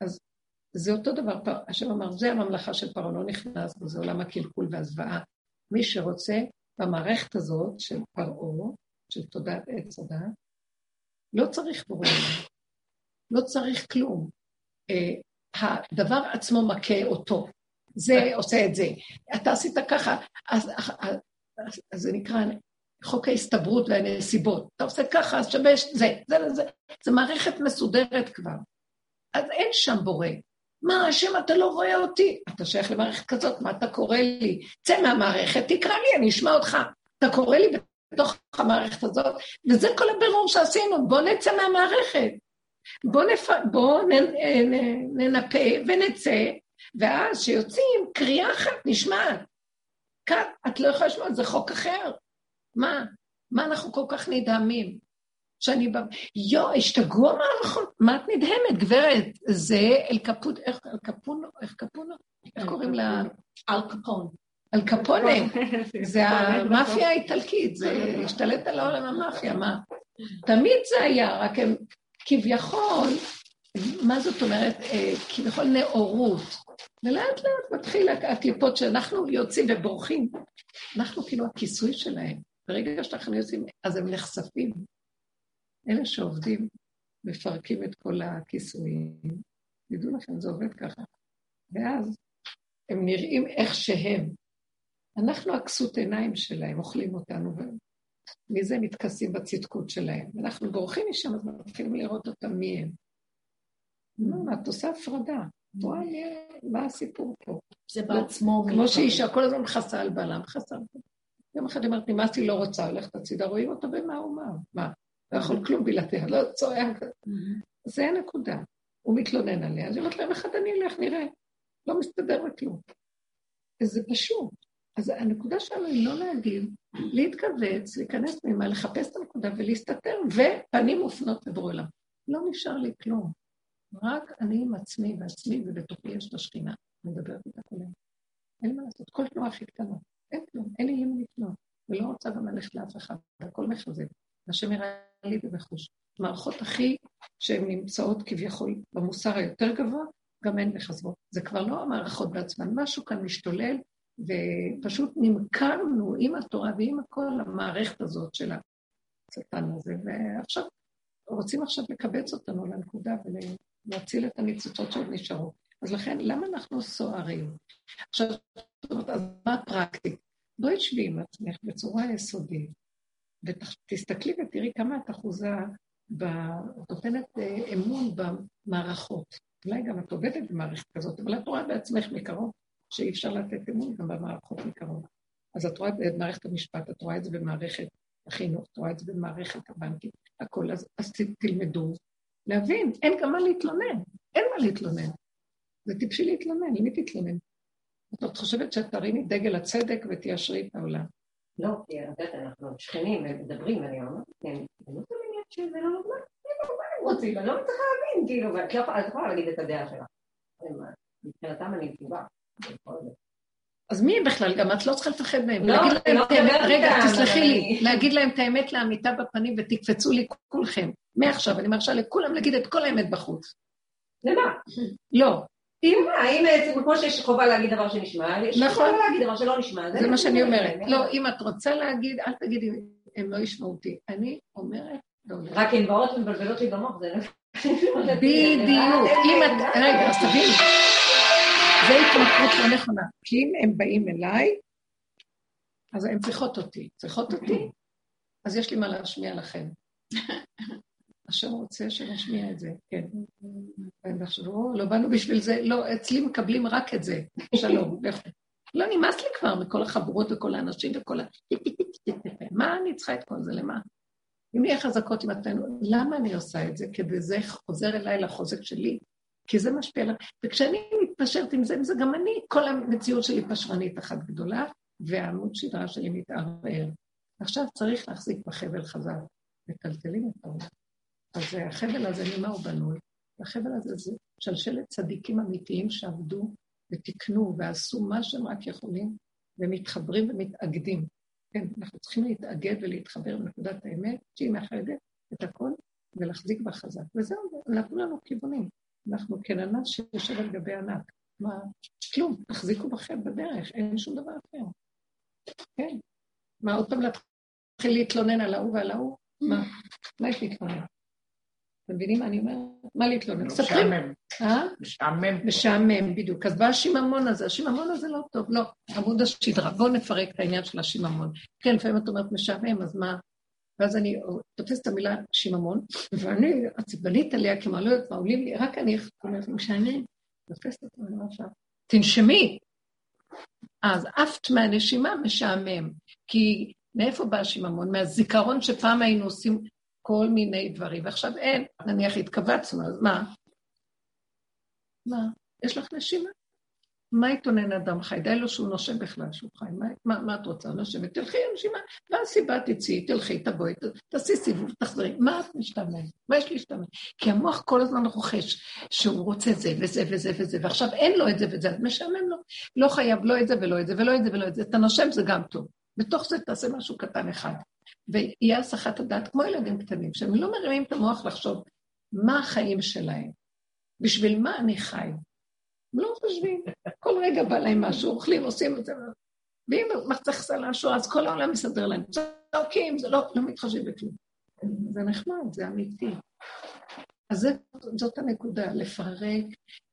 אז זה אותו דבר, השם אמר, זה הממלכה של פרעה, לא נכנס וזה עולם הקלקול והזוועה. מי שרוצה במערכת הזאת של פרעה, של תודעת עץ הדת, לא צריך בורא לא צריך כלום. Uh, הדבר עצמו מכה אותו, זה עושה את זה. אתה עשית ככה, אז, אז, אז, אז זה נקרא חוק ההסתברות והנסיבות. אתה עושה ככה, אז שווה זה, זה, זה, זה מערכת מסודרת כבר. אז אין שם בורא. מה, השם, אתה לא רואה אותי? אתה שייך למערכת כזאת, מה אתה קורא לי? צא מהמערכת, תקרא לי, אני אשמע אותך. אתה קורא לי בתוך המערכת הזאת, וזה כל הבירור שעשינו, בואו נצא מהמערכת. בואו נפ... בוא נ... נ... ננפה ונצא, ואז כשיוצאים, קריאה אחת נשמעת. כאן, את לא יכולה לשמוע, זה חוק אחר. מה? מה אנחנו כל כך נדהמים? שאני בא... יואו, השתגעו המערכות, מה את נדהמת, גברת? זה אל קפוט, איך אל קפונו, איך קפונו? איך קוראים לה? אל קפון. אל קפונה, זה המאפיה האיטלקית, זה השתלט על העולם המאפיה, מה? תמיד זה היה, רק הם כביכול, מה זאת אומרת? אה, כביכול נאורות. ולאט לאט מתחיל הקליפות שאנחנו יוצאים ובורחים. אנחנו כאילו הכיסוי שלהם. ברגע שאנחנו יוצאים, אז הם נחשפים. אלה שעובדים, מפרקים את כל הכיסויים. תדעו לכם, זה עובד ככה. ואז הם נראים איך שהם. אנחנו הכסות עיניים שלהם, אוכלים אותנו, ומזה מתכסים בצדקות שלהם. ואנחנו בורחים משם, אז מתחילים לראות אותם מי הם. לא, את עושה הפרדה. רואה מה הסיפור פה. זה בעצמו. כמו שאישה כל הזמן מכסה על בעלה, מכסה על בעלה. יום אחד אמרתי, נמאסתי, לא רוצה, הולכת הצידה, רואים אותה במה הוא אמר. מה? לא יכול כלום בלעדיה, לא צועק. זה הנקודה. הוא מתלונן עליה, אז היא אומרת להם, אחד אני אלך, נראה. לא מסתדר בכלום. וזה פשוט. אז הנקודה שלנו היא לא להגיד, להתכווץ, להיכנס פנימה, לחפש את הנקודה ולהסתתר, ופנים מופנות לבורא. לא נשאר לי כלום. רק אני עם עצמי ועצמי, ובתוכי יש את השכינה. אני מדברת איתה כולם. אין לי מה לעשות, כל תנועה הכי קטנה. אין כלום, אין לי למי לפנות. ולא רוצה גם ללכת לאף אחד, הכל מחזק. השם יראה לי ובחוש. מערכות הכי, שהן נמצאות כביכול במוסר היותר גבוה, גם הן מחזבות. זה כבר לא המערכות בעצמן, משהו כאן משתולל, ופשוט נמכרנו עם התורה ועם הכל המערכת הזאת של השטן הזה, ועכשיו רוצים עכשיו לקבץ אותנו לנקודה ולהציל את הניצוצות שעוד נשארו. אז לכן, למה אנחנו סוערים? עכשיו, אז מה הפרקטי? בואי תשבי עם עצמך בצורה יסודית, ותסתכלי ותראי כמה את אחוזה, נותנת אה, אמון במערכות. אולי גם את עובדת במערכת כזאת, אבל את רואה בעצמך מקרוב שאי אפשר לתת אמון גם במערכות מקרוב. אז את רואה את מערכת המשפט, את רואה את זה במערכת החינוך, את רואה את זה במערכת הבנקים, הכל, אז, אז תלמדו להבין, אין גם מה להתלונן, אין מה להתלונן. זה טיפשי להתלונן, למי תתלונן? את חושבת שאת תרימי דגל הצדק ותיישרי את העולם. לא, כי את יודעת, אנחנו שכנים ומדברים, ואני אומרת, כן, זה לא תמיד שזה לא נורמל, הם רוצים, אני לא מצליחה להבין, כאילו, ואת לא יכולה להגיד את הדעה שלך. מבחינתם אני תשובה. אז מי בכלל? גם את לא צריכה לפחד מהם. לא, להגיד להם לא את האמת, רגע, תסלחי לי, להגיד להם את האמת לאמיתה בפנים ותקפצו לי כולכם. מעכשיו, אני מרשה לכולם להגיד את כל האמת בחוץ. למה? לא. אם, האם כמו שיש חובה להגיד דבר שנשמע, יש חובה נכון. להגיד דבר שלא נשמע. זה מה שאני אומרת. לא, אם את רוצה להגיד, אל תגידי, הם לא ישמעו אותי. אני אומרת, לא, לא. רק הן באות ומבלבלות לי במוח, זה לא... בדיוק. אם את, רגע, אז תביני. זה התמכרות לא נכונה. כי אם הם באים אליי, אז הן צריכות אותי. צריכות אותי. אז יש לי מה להשמיע לכם. השם רוצה שנשמיע את זה, כן. והם יחשבו, לא באנו בשביל זה, לא, אצלי מקבלים רק את זה, שלום, לכו. לא נמאס לי כבר מכל החבורות וכל האנשים וכל ה... מה אני צריכה את כל זה, למה? אם נהיה חזקות עם עצמנו, למה אני עושה את זה? כי זה חוזר אליי לחוזק שלי, כי זה משפיע עליי. וכשאני מתפשרת עם זה, זה גם אני, כל המציאות שלי פשרנית אחת גדולה, והעמוד שדרה שלי מתערער. עכשיו צריך להחזיק בחבל חזק, מטלטלים את העולם. אז החבל הזה, ממה הוא בנוי? החבל הזה זה שלשלת צדיקים אמיתיים שעבדו ותיקנו ועשו מה שהם רק יכולים, ומתחברים ומתאגדים. כן, אנחנו צריכים להתאגד ולהתחבר בנקודת האמת, שהיא מאחדת את הכל, ולהחזיק בה חזק. וזהו, נתנו לנו כיוונים. אנחנו כננס שיושב על גבי ענק. מה? כלום, תחזיקו בכם בדרך, אין שום דבר אחר. כן. מה, עוד פעם להתחיל להתלונן על ההוא ועל ההוא? מה? מה יש להתלונן? אתם מבינים מה אני אומרת? מה להתלונן? משעמם. אה? משעמם. משעמם, בדיוק. אז בא השיממון הזה, השיממון הזה לא טוב, לא. עמוד השדרה. בואו נפרק את העניין של השיממון. כן, לפעמים את אומרת משעמם, אז מה? ואז אני תופסת את המילה שיממון, ואני עצבנית עליה, מה לא יודעת מה עולים לי, רק אני אומרת, משעמם. תופסת את המילה עכשיו. תנשמי. אז עפת מהנשימה משעמם. כי מאיפה בא השיממון? מהזיכרון שפעם היינו עושים כל מיני דברים, ועכשיו אין, נניח התכווצנו, אז מה? מה? יש לך נשימה? מה יתונן אדם חי? די לו שהוא נושם בכלל שהוא חי. מה, מה, מה את רוצה? נושמת? תלכי נשימה. מה הסיבה? תצאי, תלכי, תבואי, תעשי סיבוב, תחזרי. מה את משתמש? מה יש להשתמש? כי המוח כל הזמן רוכש שהוא רוצה זה וזה וזה וזה, ועכשיו אין לו את זה וזה, אז משעמם לו. לא חייב לא את זה ולא את זה ולא את זה ולא את זה. אתה נושם זה גם טוב. בתוך זה תעשה משהו קטן אחד. ויהיה הסחת הדעת כמו ילדים קטנים, שהם לא מרימים את המוח לחשוב מה החיים שלהם, בשביל מה אני חי. הם לא חושבים, כל רגע בא להם משהו, אוכלים, עושים את זה, ואם צריך סלשו, אז כל העולם מסדר להם. צועקים, זה לא, לא מתחשבים בכלום. זה נחמד, זה אמיתי. אז זה, זאת הנקודה, לפרק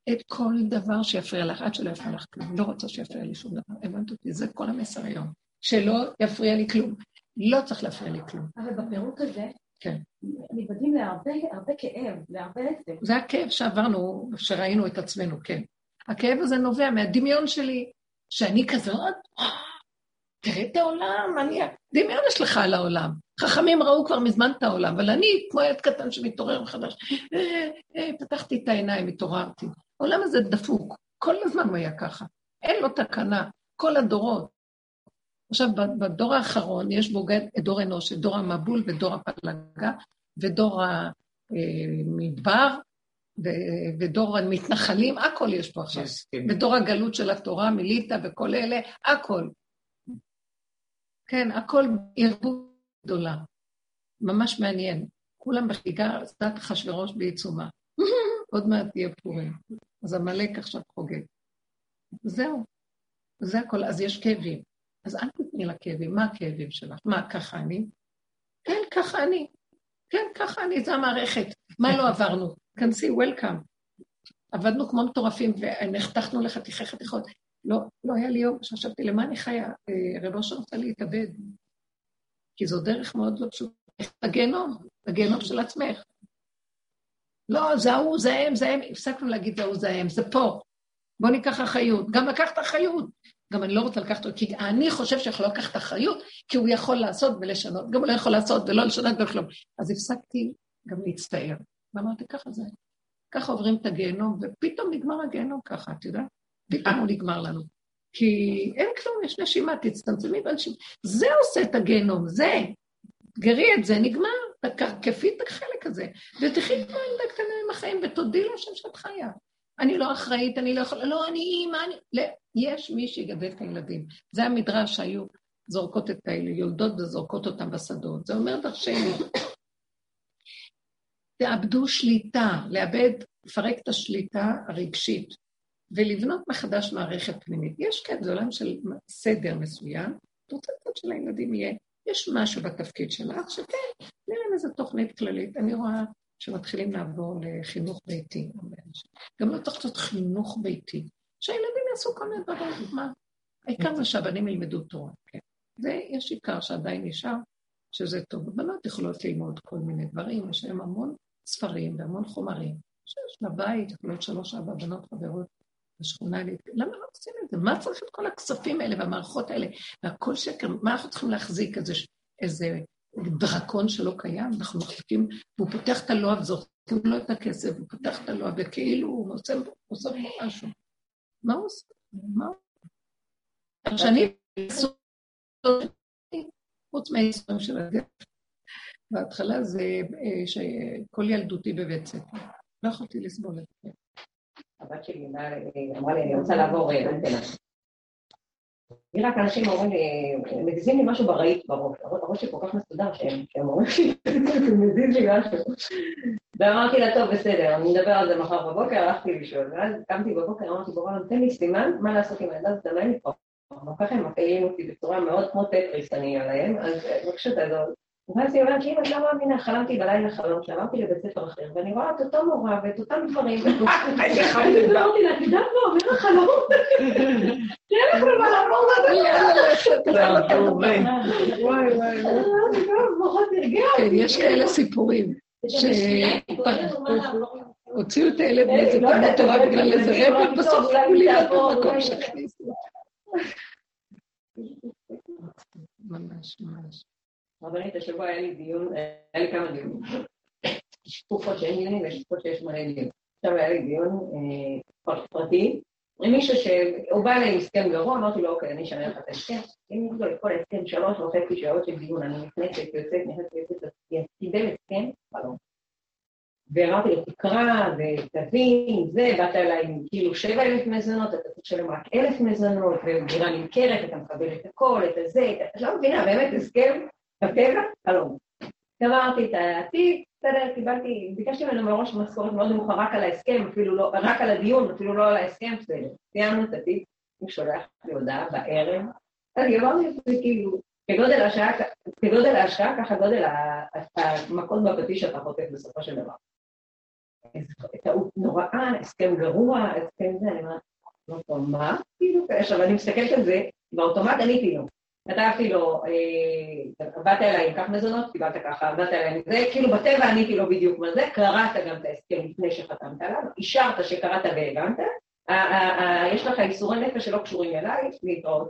את כל דבר שיפריע לך, עד שלא יפריע לך כלום. לא רוצה שיפריע לי שום דבר. הבנת אותי? זה כל המסר היום. שלא יפריע לי כלום. לא צריך להפריע לי כלום. אבל בפירוק הזה, כן. מתבדים להרבה הרבה כאב, להרבה עצב. זה הכאב שעברנו, שראינו את עצמנו, כן. הכאב הזה נובע מהדמיון שלי, שאני כזאת, תראה את העולם, אני... דמיון יש לך על העולם. חכמים ראו כבר מזמן את העולם, אבל אני, כמו ילד קטן שמתעורר מחדש, אה, אה, פתחתי את העיניים, התעוררתי. העולם הזה דפוק, כל הזמן הוא היה ככה. אין לו תקנה, כל הדורות. עכשיו, בדור האחרון יש בו דור אנוש, דור המבול ודור הפלגה ודור המדבר ודור המתנחלים, הכל יש פה עכשיו. כן. ודור הגלות של התורה, מיליטה וכל אלה, הכל. כן, הכל ערבות גדולה. ממש מעניין. כולם בחגיגה, דת אחשוורוש בעיצומה. עוד מעט תהיה פורים. אז עמלק עכשיו חוגג. זהו. זה הכל. אז יש כאבים. אז אל תתני לה כאבים. מה הכאבים שלך? מה, ככה אני? כן, ככה אני. כן, ככה אני, זה המערכת. מה לא עברנו? כנסי, וולקאם. עבדנו כמו מטורפים ונחתכנו לחתיכי חתיכות. לא, לא היה לי יום שחשבתי, למה אני חיה? אה, רב אושר רוצה להתאבד. כי זו דרך מאוד לא פשוטה. הגיהנום, הגיהנום של עצמך. לא, זה ההוא, זה הם, זה הם, הפסקנו להגיד זה ההוא, זה הם, זה פה. בואו ניקח אחריות. גם לקחת אחריות. גם אני לא רוצה לקחת אותו, כי אני חושב שיכול לקחת אחריות, כי הוא יכול לעשות ולשנות. גם הוא לא יכול לעשות ולא לשנות וכלום. אז הפסקתי גם להצטער. ואמרתי, ככה זה. ככה עוברים את הגיהנום, ופתאום נגמר הגיהנום ככה, את יודעת? פתאום הוא נגמר לנו. כי אין כלום, יש נשימה, תצטמצמי בנשימה. זה עושה את הגיהנום, זה. תגרי את זה, נגמר. כפי את החלק הזה. ותחי כמו ילדה קטנה עם החיים, ותודי להשם שאת חיה. אני לא אחראית, אני לא יכולה, לא, אני אימא, אני... לא, יש מי שיגדל את הילדים. זה המדרש שהיו זורקות את האלה, יולדות וזורקות אותם בשדות. זה אומר דרשני. תאבדו שליטה, לאבד, לפרק את השליטה הרגשית, ולבנות מחדש מערכת פנימית. יש כן, זה עולם של סדר מסוים, את רוצה לצד של הילדים יהיה, יש משהו בתפקיד שלך, שכן, נראה איזו תוכנית כללית. אני רואה שמתחילים לעבור לחינוך ביתי. גם לא צריך לעשות חינוך ביתי. שהילדים יעשו כל מיני דברים, מה? העיקר זה שהבנים ילמדו תורה, כן. ויש עיקר שעדיין נשאר, שזה טוב. הבנות יכולות ללמוד כל מיני דברים, יש להם המון ספרים והמון חומרים. שיש לבית, יכול להיות שלוש, ארבע בנות חברות בשכונה, למה לא עושים את זה? מה צריך את כל הכספים האלה והמערכות האלה? והכל שקר, מה אנחנו צריכים להחזיק? איזה, איזה דרקון שלא קיים? אנחנו מחזיקים, והוא פותח את הלוע וזורקים לו את הכסף, הוא פותח את הלוע וכאילו הוא עושה, עושה פה משהו. מה הוא עושה? מה הוא? שאני... חוץ מהייסורים של הדרך. בהתחלה זה אה, שכל ילדותי בבית ספר. לא יכולתי לסבול את זה. הבת שלי אמרה לי, אני רוצה לעבור אנטנה. היא רק אנשים אומרים לי, מזיזים לי משהו ברהיט בראש, הראש שלי כל כך מסודר שהם אומרים לי, מזיז לי משהו. ואמרתי לה, טוב, בסדר, אני מדבר על זה מחר בבוקר, הלכתי לשאול, ואז קמתי בבוקר, אמרתי, בורא, תן לי סימן, מה לעשות עם הילדה הזאת, תדמה לי פה. ככה הם מפעילים אותי בצורה מאוד כמו טטריס אני עליהם, אז בבקשה תעזור. ואז היא אומרת לי, אם את לא מאמינה, חלמתי בלילה חלום שעברתי לבית ספר אחר, ואני רואה את אותו מורה ואת אותם דברים. הסברתי לה, את יודעת מה אומר החלום? תראה לך מה לעבור וואי וואי. כן, יש כאלה סיפורים. שהוציאו את הילד מאיזה תלמוד תורה בגלל איזה רב, ובסוף הוא לי את המקום שהכניסו. ממש, ממש. רבנית, השבוע היה לי דיון, היה לי כמה דיונים. יש תקופות שאין דיונים ויש תקופות שיש מלא דיונים. עכשיו היה לי דיון פרטי עם מישהו שהוא בא אליי עם הסכם גרוע, אמרתי לו, אוקיי, אני אשנה לך את ההסכם. אם לו את כל ההסכם, שלוש וחצי שעות של דיון, אני נכנסת, יוצאת, נכנסת, יוצאת, קיבל הסכם, חלום. ואמרתי לו, תקרא ותבין, זה, באת אליי עם כאילו שבע אלף מזונות, אתה צריך לשלם רק אלף מזונות, ודירה נמכרת, אתה מקבל את הכל, את הזה, את לא מבינה, באמת הסכם בטבע, חלום. גמרתי את התיק, בסדר, קיבלתי, ביקשתי ממנו מראש משכורת מאוד נמוכה רק על ההסכם, אפילו לא, רק על הדיון, אפילו לא על ההסכם, בסדר. סיימנו את התיק, הוא שולח לי הודעה בערב, אז אמרתי לי, כאילו, כגודל ההשקעה, כגודל ההשקעה, ככה גודל המכות בפטיש שאתה חוטף בסופו של דבר. טעות נוראה, הסכם גרוע, הסכם זה, אני אומרת, מה? כאילו, עכשיו אני מסתכלת על זה, באוטומט עניתי לו. כתבתי לו, אה, באת אליי עם כך מזונות, קיבלת ככה, באת אליי עם זה, כאילו בטבע עניתי לו בדיוק מה זה, קראת גם את ההסכם לפני שחתמת עליו, אישרת שקראת והבנת, יש לך איסורי נפש שלא קשורים אליי, להתראות.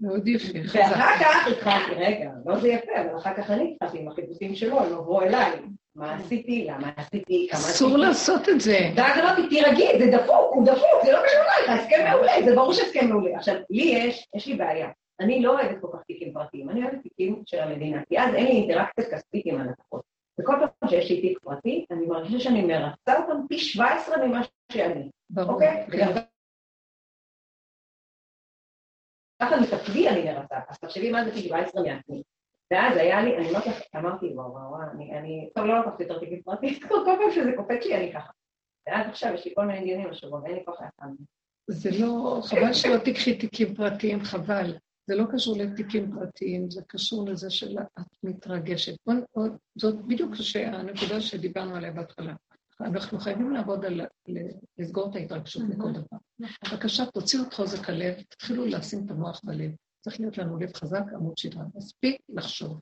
מאוד יפה. ואחר כך התחלתי, רגע, לא זה יפה, אבל אחר כך אני התחלתי עם החיפושים שלו, הם עברו אליי. מה עשיתי, למה עשיתי. אסור לעשות את זה. ואז אמרתי, תירגעי, זה דפוק, הוא דפוק, זה לא קשור אלייך, הסכם מעולה, זה ברור שהסכם מעולה. עכשיו, לי יש, יש לי בעיה. אני לא אוהבת כל כך תיקים פרטיים, אני אוהבת תיקים של המדינה, כי אז אין לי אינטראקציה כספית עם הלקוחות. וכל פעם שיש לי תיק פרטי, אני מרגישה שאני מרצה אותם פי 17 ממה שאני. ברור. אוקיי? ככה מתפקידי אני מרצה, אז תחשבי מה זה פי 17 מעצמי. ואז היה לי, אני אמרתי, אמרתי, וואו, וואו, אני, אני, טוב, לא לקחתי יותר תיקים פרטיים, כל פעם שזה קופץ לי, אני ככה. ואז עכשיו יש לי כל מיני דיונים השבוע, ואין לי כוח להפעם. זה לא, חבל שלא תיקחי תיקים פרטיים, חבל. זה לא קשור לתיקים פרטיים, זה קשור לזה שאת מתרגשת. זאת בדיוק הנקודה שדיברנו עליה בהתחלה. אנחנו חייבים לעבוד על, לסגור את ההתרגשות מכל דבר. בבקשה, תוציאו את חוזק הלב, תתחילו לשים את המוח בלב. צריך להיות לנו לב חזק, עמוד שדרה. מספיק לחשוב.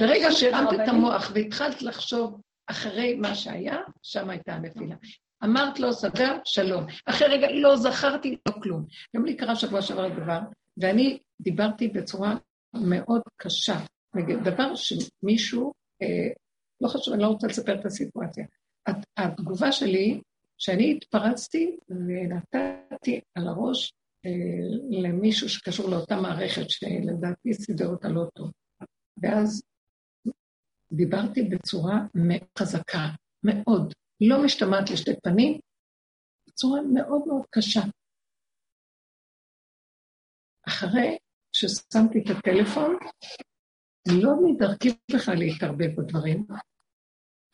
ברגע שהרמת את המוח והתחלת לחשוב אחרי מה שהיה, שם הייתה הנפילה. אמרת לו, סדר, שלום. אחרי רגע, לא זכרתי, לא כלום. גם לי קרה שבוע שעבר דבר, ואני דיברתי בצורה מאוד קשה. דבר שמישהו, אה, לא חשוב, אני לא רוצה לספר את הסיטואציה. התגובה שלי, שאני התפרצתי ונתתי על הראש למישהו שקשור לאותה מערכת, שלדעתי סידר אותה לא טוב. ואז דיברתי בצורה חזקה, מאוד, לא משתמעת לשתי פנים, בצורה מאוד מאוד קשה. אחרי ששמתי את הטלפון, לא מדרכי בכלל להתערבב בדברים,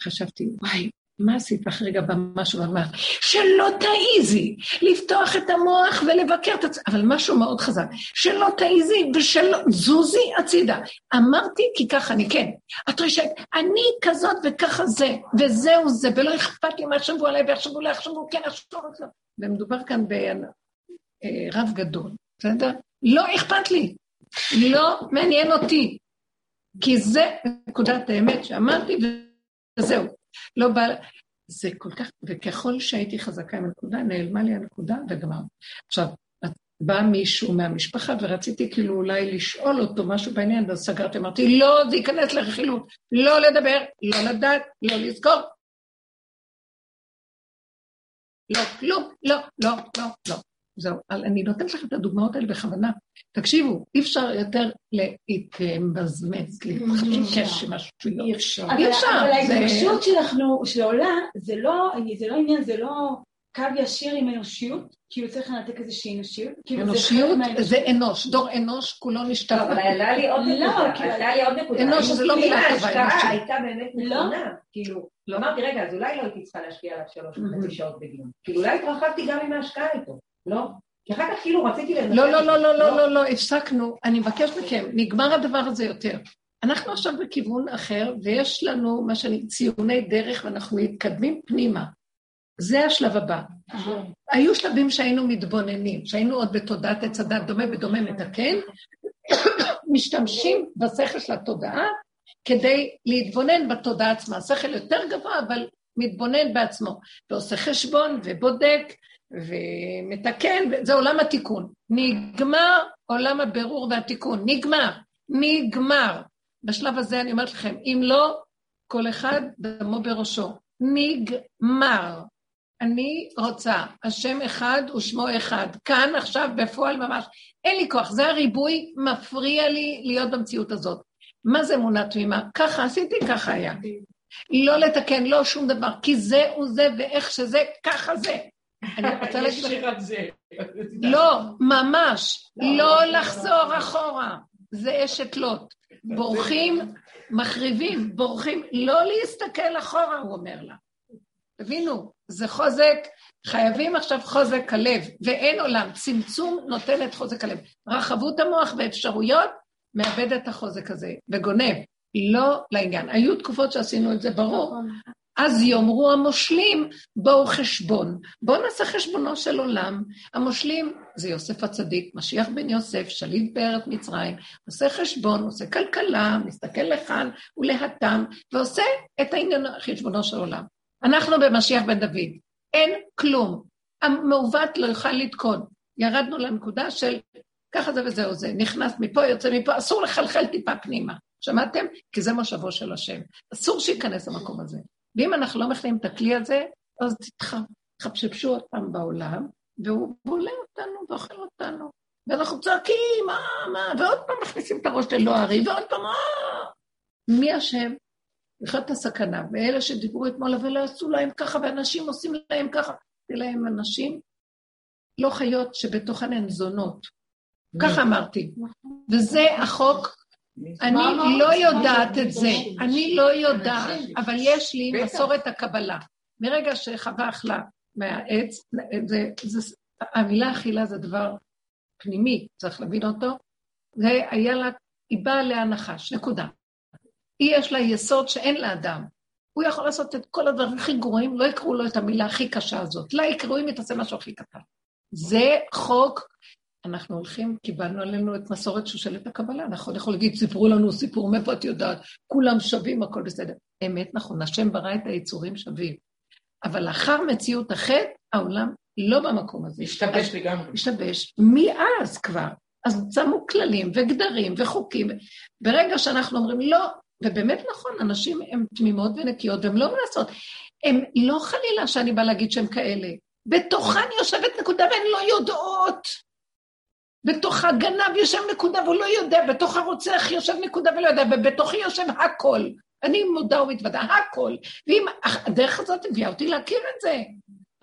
חשבתי, וואי, מה עשית אחרי רגע במשהו ואמרת, שלא תעיזי לפתוח את המוח ולבקר את עצמך, אבל משהו מאוד חזק, שלא תעיזי ושלא, זוזי הצידה. אמרתי כי ככה אני כן. את רשת, אני כזאת וככה זה, וזהו זה, ולא אכפת לי מה יחשבו עליי ויחשבו לי, יחשבו כן, יחשבו לא. ומדובר כאן ברב אה, גדול, בסדר? לא אכפת לי, לא מעניין אותי, כי זה נקודת האמת שאמרתי, וזהו. לא בא... זה כל כך, וככל שהייתי חזקה עם הנקודה, נעלמה לי הנקודה וגמרנו. עכשיו, בא מישהו מהמשפחה ורציתי כאילו אולי לשאול אותו משהו בעניין, ואז סגרתי, אמרתי, לא, זה ייכנס לרכילות, לא לדבר, לא לדעת, לא לזכור. לא, כלום, לא, לא, לא, לא. זהו, אני נותנת לכם את הדוגמאות האלה בכוונה. תקשיבו, אי אפשר יותר להתמזמז, להתחשש משהו לא. אי אפשר. אי אפשר. אבל ההתרגשות שעולה, זה לא עניין, זה לא קו ישיר עם אנושיות, כאילו צריך לנתק איזושהי אנושיות. כאילו אנושיות זה אנוש, דור אנוש כולו נשתף. אבל עלה לי עוד נקודה, עלה לי עוד נקודה. אנוש זה לא מילה טובה. ההשקעה הייתה באמת נכונה, כאילו, אמרתי, רגע, אז אולי לא הייתי צריכה להשקיע עליו שלוש וחצי שעות בדיון. כאילו, אולי התרחבתי גם עם ההשקעה איתו, לא? כי אחר כך כאילו רציתי לנסות... לא, לא, לא, לא, לא, לא, לא, הפסקנו. אני מבקש מכם, נגמר הדבר הזה יותר. אנחנו עכשיו בכיוון אחר, ויש לנו מה שאני, ציוני דרך, ואנחנו מתקדמים פנימה. זה השלב הבא. היו שלבים שהיינו מתבוננים, שהיינו עוד בתודעת עץ הדת דומה ודומה מתקן, משתמשים בשכל של התודעה כדי להתבונן בתודעה עצמה. שכל יותר גבוה, אבל מתבונן בעצמו, ועושה חשבון ובודק ומתקן, זה עולם התיקון. נגמר עולם הבירור והתיקון, נגמר, נגמר. בשלב הזה אני אומרת לכם, אם לא, כל אחד דמו בראשו. נגמר. אני רוצה, השם אחד ושמו אחד, כאן עכשיו בפועל ממש. אין לי כוח, זה הריבוי מפריע לי להיות במציאות הזאת. מה זה אמונה תמימה? ככה עשיתי, ככה היה. לא לתקן, לא שום דבר, כי זה הוא זה ואיך שזה, ככה זה. אני רוצה להגיד לך... לא, ממש, לא לחזור אחורה. זה אשת לוט. בורחים, מחריבים, בורחים, לא להסתכל אחורה, הוא אומר לה. תבינו, זה חוזק, חייבים עכשיו חוזק הלב, ואין עולם. צמצום נותן את חוזק הלב. רחבות המוח ואפשרויות, מאבד את החוזק הזה, וגונב. לא לעניין. היו תקופות שעשינו את זה, ברור, אז יאמרו המושלים, בואו חשבון. בואו נעשה חשבונו של עולם. המושלים זה יוסף הצדיק, משיח בן יוסף, שליט בארץ מצרים, עושה חשבון, עושה כלכלה, מסתכל לכאן ולהתם, ועושה את העניין חשבונו של עולם. אנחנו במשיח בן דוד, אין כלום. המעוות לא יוכל לתקון. ירדנו לנקודה של ככה זה וזהו זה, נכנס מפה, יוצא מפה, אסור לחלחל טיפה פנימה. שמעתם? כי זה משאבו של השם. אסור שייכנס למקום הזה. ואם אנחנו לא מכניעים את הכלי הזה, אז תחפשפשו עוד פעם בעולם, והוא בולע אותנו ואוכל אותנו. ואנחנו צועקים, מה, מה, ועוד פעם מכניסים את הראש ללא הרי, ועוד פעם, מה? מי אשם? אחת הסכנה. ואלה שדיברו אתמול, אבל לא עשו להם ככה, ואנשים עושים להם ככה. זה להם אנשים, לא חיות שבתוכן הן זונות. ככה אמרתי. וזה החוק אני לא יודעת את זה, אני לא יודעת, אבל יש לי מסורת הקבלה. מרגע שחווה אכלה מהעץ, המילה אכילה זה דבר פנימי, צריך להבין אותו, זה היה לה, היא באה להנחש, נקודה. היא יש לה יסוד שאין לאדם. הוא יכול לעשות את כל הדברים הכי גרועים, לא יקראו לו את המילה הכי קשה הזאת. לה יקראו אם היא תעשה משהו הכי קטן. זה חוק, אנחנו הולכים, קיבלנו עלינו את מסורת שושלת הקבלה, נכון? יכול להגיד, סיפרו לנו סיפור, מאיפה את יודעת? כולם שווים, הכל בסדר. אמת, נכון, השם ברא את היצורים שווים. אבל לאחר מציאות החטא, העולם לא במקום הזה. השתבש לגמרי. השתבש. מאז כבר. אז שמו כללים וגדרים וחוקים. ברגע שאנחנו אומרים לא, ובאמת נכון, אנשים הן תמימות ונקיות והן לא מנסות. הן לא חלילה שאני באה להגיד שהן כאלה. בתוכן יושבת נקודה והן לא יודעות. בתוך הגנב יושב נקודה והוא לא יודע, בתוך הרוצח יושב נקודה ולא יודע, ובתוכי יושב הכל. אני מודה ומתוודה, הכל. ואם הדרך הזאת הביאה אותי להכיר את זה,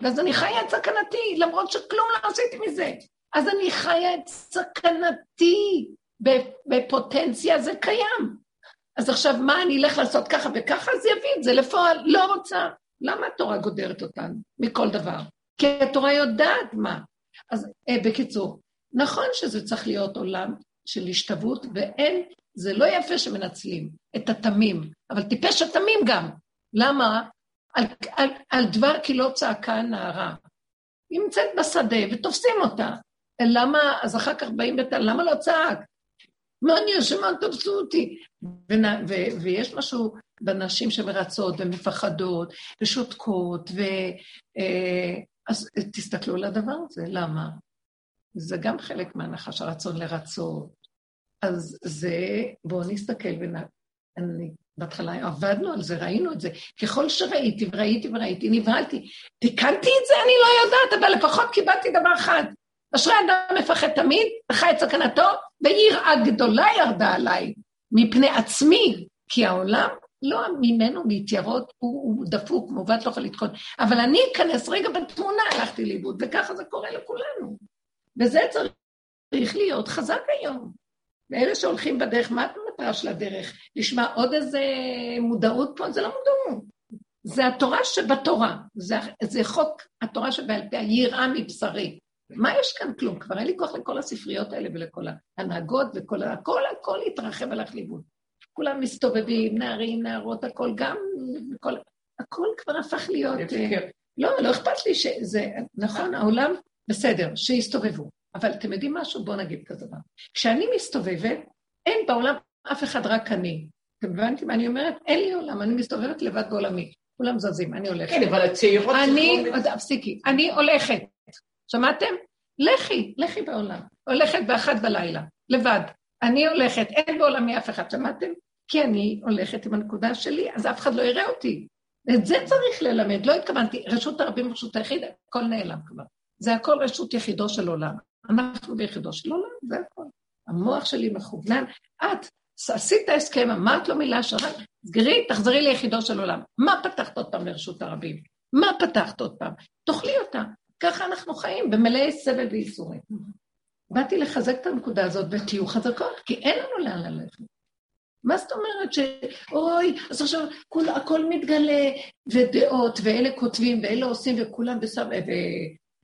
ואז אני חיה את סכנתי, למרות שכלום לא עשיתי מזה. אז אני חיה את סכנתי, בפוטנציה זה קיים. אז עכשיו מה, אני אלך לעשות ככה וככה, אז יביא את זה לפועל, לא רוצה. למה התורה גודרת אותנו מכל דבר? כי התורה יודעת מה. אז אה, בקיצור, נכון שזה צריך להיות עולם של השתוות, ואין, זה לא יפה שמנצלים את התמים, אבל טיפש התמים גם. למה? על, על, על דבר כי לא צעקה הנערה. היא נמצאת בשדה ותופסים אותה. למה, אז אחר כך באים בטענה, למה לא צעק? מה אני אשמה, תפסו אותי. ו, ו, ויש משהו בנשים שמרצות ומפחדות ושותקות, ו... אה, אז תסתכלו על הדבר הזה, למה? זה גם חלק מהנחש הרצון לרצות. אז זה, בואו נסתכל ואני, בהתחלה עבדנו על זה, ראינו את זה. ככל שראיתי וראיתי וראיתי, נבהלתי. תיקנתי את זה? אני לא יודעת, אבל לפחות קיבלתי דבר אחד. אשרי אדם מפחד תמיד, וחי את סכנתו, ויראה גדולה ירדה עליי, מפני עצמי, כי העולם לא ממנו להתיירות, הוא, הוא דפוק, מעוות לא יכול לתקון. אבל אני אכנס רגע בתמונה, הלכתי לאיבוד, וככה זה קורה לכולנו. וזה צריך להיות חזק היום. ואלה שהולכים בדרך, מה המטרה של הדרך? לשמוע עוד איזה מודעות פה? זה לא מודעות. זה התורה שבתורה. זה, זה חוק התורה שבעל פה, היראה מבשרי. מה יש כאן? כלום. כבר אין לי כוח לכל הספריות האלה ולכל ההנהגות וכל ה... הכל, הכל התרחב הלך לאיבוד. כולם מסתובבים, נערים, נערות, הכל, גם, הכל, הכל כבר הפך להיות... לא, לא אכפת לי שזה, נכון, העולם, בסדר, שיסתובבו. אבל אתם יודעים משהו? בואו נגיד כזה דבר. כשאני מסתובבת, אין בעולם אף אחד, רק אני. אתם הבנתם מה אני אומרת? אין לי עולם, אני מסתובבת לבד בעולמי. כולם זזים, אני הולכת. כן, אבל הצעירות... אני, הפסיקי, אני הולכת. שמעתם? לכי, לכי בעולם. הולכת באחת בלילה, לבד. אני הולכת, אין בעולמי אף אחד, שמעתם? כי אני הולכת עם הנקודה שלי, אז אף אחד לא יראה אותי. את זה צריך ללמד, לא התכוונתי, רשות הרבים רשות היחיד, הכל נעלם כבר. זה הכל רשות יחידו של עולם. אנחנו ביחידו של עולם, זה הכל. המוח שלי מכוונן, את עשית הסכם, אמרת לו מילה שרת, סגרי, תחזרי ליחידו של עולם. מה פתחת עוד פעם לרשות הרבים? מה פתחת עוד פעם? תאכלי אותה. ככה אנחנו חיים, במלאי סבל וייסורים. באתי לחזק את הנקודה הזאת, ותהיו חזקות, כי אין לנו לאן ללכת. מה זאת אומרת ש... אוי, אז עכשיו כול, הכל מתגלה, ודעות, ואלה כותבים, ואלה עושים, וכולם בסב...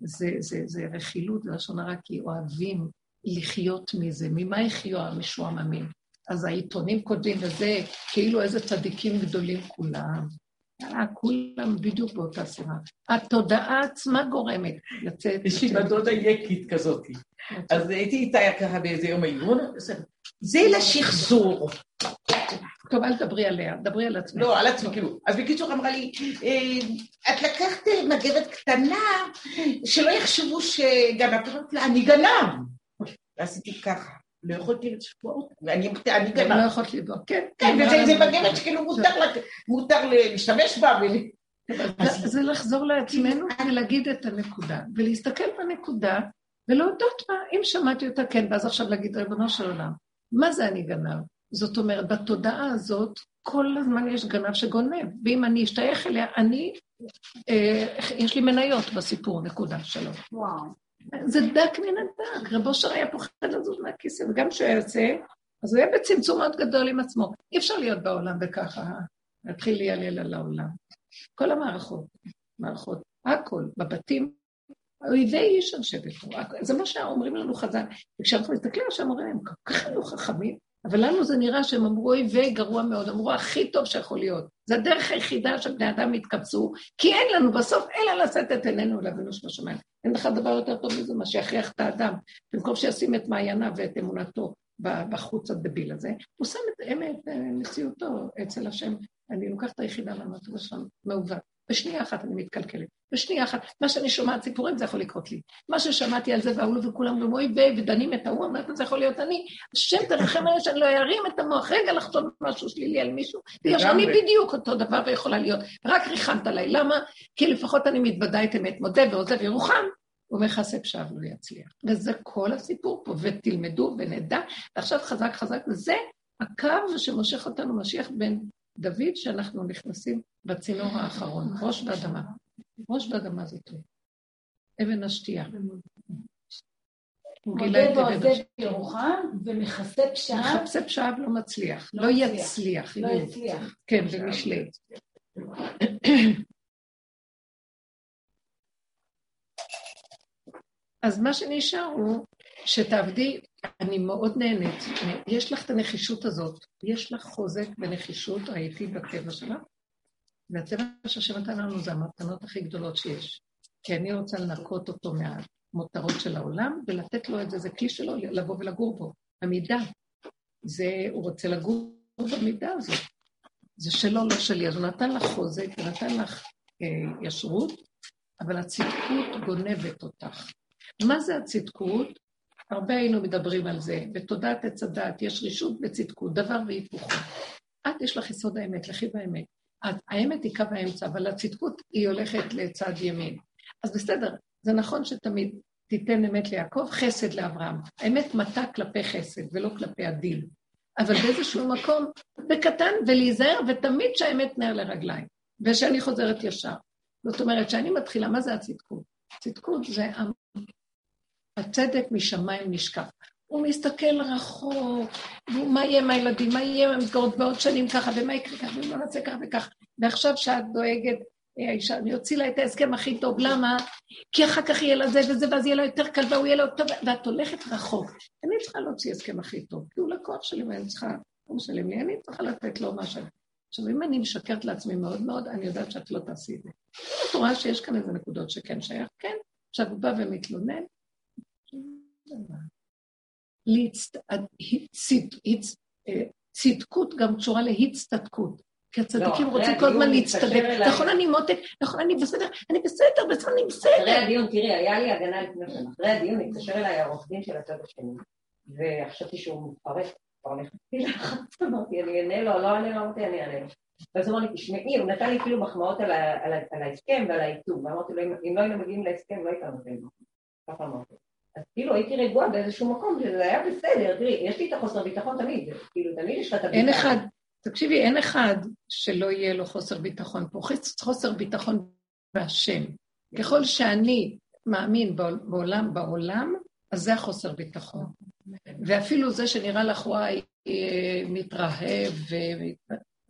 וזה זה, זה רכילות, זה לשון הרע, כי אוהבים לחיות מזה. ממה יחיו המשועממים? אז העיתונים כותבים, וזה כאילו איזה צדיקים גדולים כולם. אה, כולם בדיוק באותה סירה. התודעה עצמה גורמת לצאת... יש לי בדודה יקית כזאת. אז הייתי איתה ככה באיזה יום עיון, זה לשחזור. טוב, אל תדברי עליה, דברי על עצמך. לא, על עצמי, כאילו. אז בקיצור אמרה לי, אה, את לקחת מגבת קטנה, שלא יחשבו שגנבת, אני גנב. ועשיתי ככה. לא יכולתי לצפות, ואני גנב. לא יכולת לבוא, כן. כן, וזה מגבת שכאילו מותר להשתמש בה. זה לחזור לעצמנו ולהגיד את הנקודה, ולהסתכל בנקודה ולהודות בה, אם שמעתי אותה כן, ואז עכשיו להגיד, ריבונו של עולם, מה זה אני גנב? זאת אומרת, בתודעה הזאת, כל הזמן יש גנב שגונב, ואם אני אשתייך אליה, אני, אה, יש לי מניות בסיפור, נקודה, שלום. וואו. זה דק מן הדק, רבו שר היה פוחד לזוז מהכיסא, וגם כשהוא יוצא, אז הוא היה בצמצום מאוד גדול עם עצמו. אי אפשר להיות בעולם וככה, להתחיל להיעלל על העולם. כל המערכות, מערכות, הכל, בבתים, אויבי איש אנשי ביתו, זה מה שאומרים לנו חז"ל. וכשאנחנו מסתכלים על שם אומרים, הם כל כך היו חכמים, אבל לנו זה נראה שהם אמרו, אוי ויי, גרוע מאוד, אמרו, הכי טוב שיכול להיות. זה הדרך היחידה שבני אדם יתקבצו, כי אין לנו בסוף אלא לשאת את עינינו לאבינו שבשמיים. אין לך דבר יותר טוב מזה, מה שיכריח את האדם. במקום שישים את מעייניו ואת אמונתו בחוץ הדביל הזה, הוא שם את אמת, מציאותו אצל השם. אני לוקחת את היחידה מהמטרה שלנו, מעוות. בשנייה אחת אני מתקלקלת. בשנייה אחת, מה שאני שומעת סיפורים זה יכול לקרות לי. מה ששמעתי על זה וההוא וכולם אמרו, אוי ויי, ודנים את ההוא, אמרת, זה יכול להיות אני. השם תרחם עליי שאני לא ארים את המוח, רגע לחשוב משהו שלילי על מישהו, בגלל שאני בדיוק אותו דבר ויכולה להיות. רק ריחמת עליי, למה? כי לפחות אני מתוודה את אמת, מודה ועוזב ירוחם, ומכסה פשעיו לא יצליח. וזה כל הסיפור פה, ותלמדו ונדע, ועכשיו חזק חזק, וזה הקו שמושך אותנו, משיח בן דוד, שאנחנו נכנסים בצינור האחרון, ראש באדמה. ראש באדמה זה טוב. אבן השתייה. מודה ועוזב ירוחם ומכסה פשעיו. מכסה פשעיו לא מצליח, לא יצליח. לא יצליח. כן, במשלי. אז מה שנשאר הוא שתעבדי, אני מאוד נהנית, יש לך את הנחישות הזאת, יש לך חוזק ונחישות, ראיתי בטבע שלך, והטבע שהשם נתן לנו זה המתנות הכי גדולות שיש. כי אני רוצה לנקות אותו מהמותרות של העולם, ולתת לו את זה, זה כלי שלו לבוא ולגור בו. המידה, זה, הוא רוצה לגור במידה הזאת. זה שלו, לא שלי. אז הוא נתן לך חוזק, ונתן לך אה, ישרות, אבל הצדקות גונבת אותך. מה זה הצדקות? הרבה היינו מדברים על זה. בתודעת עץ הדעת יש רשעות וצדקות, דבר והיפוכו. את יש לך יסוד האמת, לכי באמת. האמת היא קו האמצע, אבל הצדקות היא הולכת לצד ימין. אז בסדר, זה נכון שתמיד תיתן אמת ליעקב, חסד לאברהם. האמת מטה כלפי חסד ולא כלפי הדין. אבל באיזשהו מקום, בקטן, ולהיזהר, ותמיד שהאמת נר לרגליים, ושאני חוזרת ישר. זאת אומרת, שאני מתחילה, מה זה הצדקות? צדקות זה הצדק משמיים נשקף. הוא מסתכל רחוק, ומה יהיה עם הילדים, מה יהיה עם המסגרות בעוד שנים ככה, ומה יקרה ככה, ומה נעשה ככה וככה. ועכשיו שאת דואגת, אה, האישה, אני אוציא לה את ההסכם הכי טוב, למה? כי אחר כך יהיה לה זה וזה, ואז יהיה לה יותר קל, והוא יהיה לה יותר... ואת הולכת רחוק. אני צריכה להוציא הסכם הכי טוב, כי הוא לקוח שלי ואני צריכה, הוא משלם לי, אני צריכה לתת לו מה ש... עכשיו, אם אני משקרת לעצמי מאוד מאוד, אני יודעת שאת לא תעשי את זה. את רואה שיש כאן איזה נקודות שכן שייך, כן. עכשיו הוא בא ומתלונן, צדקות גם קשורה להצטדקות. כי הצדיקים רוצים כל הזמן להצטדק. נכון, אני מותק, נכון, אני בסדר, אני בסדר, בסדר, אני בסדר. אחרי הדיון, תראי, היה לי הגנה לפני שנה. אחרי הדיון התקשר אליי העורך דין של הצד השני, וחשבתי שהוא מתפרק, כבר נכנסתי לחץ, אמרתי, אני אענה לו, לא אענה לו, אמרתי, אני אענה לו. ואז הוא אמר לי, תשמעי, הוא נתן לי כאילו מחמאות על ההסכם ועל העיתוב, ואמרתי לו, אם לא היינו מגיעים להסכם, לא הייתה נותן לו. ככה אמרתי. אז כאילו הייתי רגועה באיזשהו מקום, שזה היה בסדר, תראי, יש לי את החוסר ביטחון תמיד, כאילו תמיד יש לך את הביטחון. אין אחד, תקשיבי, אין אחד שלא יהיה לו חוסר ביטחון פה, חוסר ביטחון בהשם. ככל שאני מאמין בעולם, בעולם, אז זה החוסר ביטחון. ואפילו זה שנראה לך, וואי, מתרהב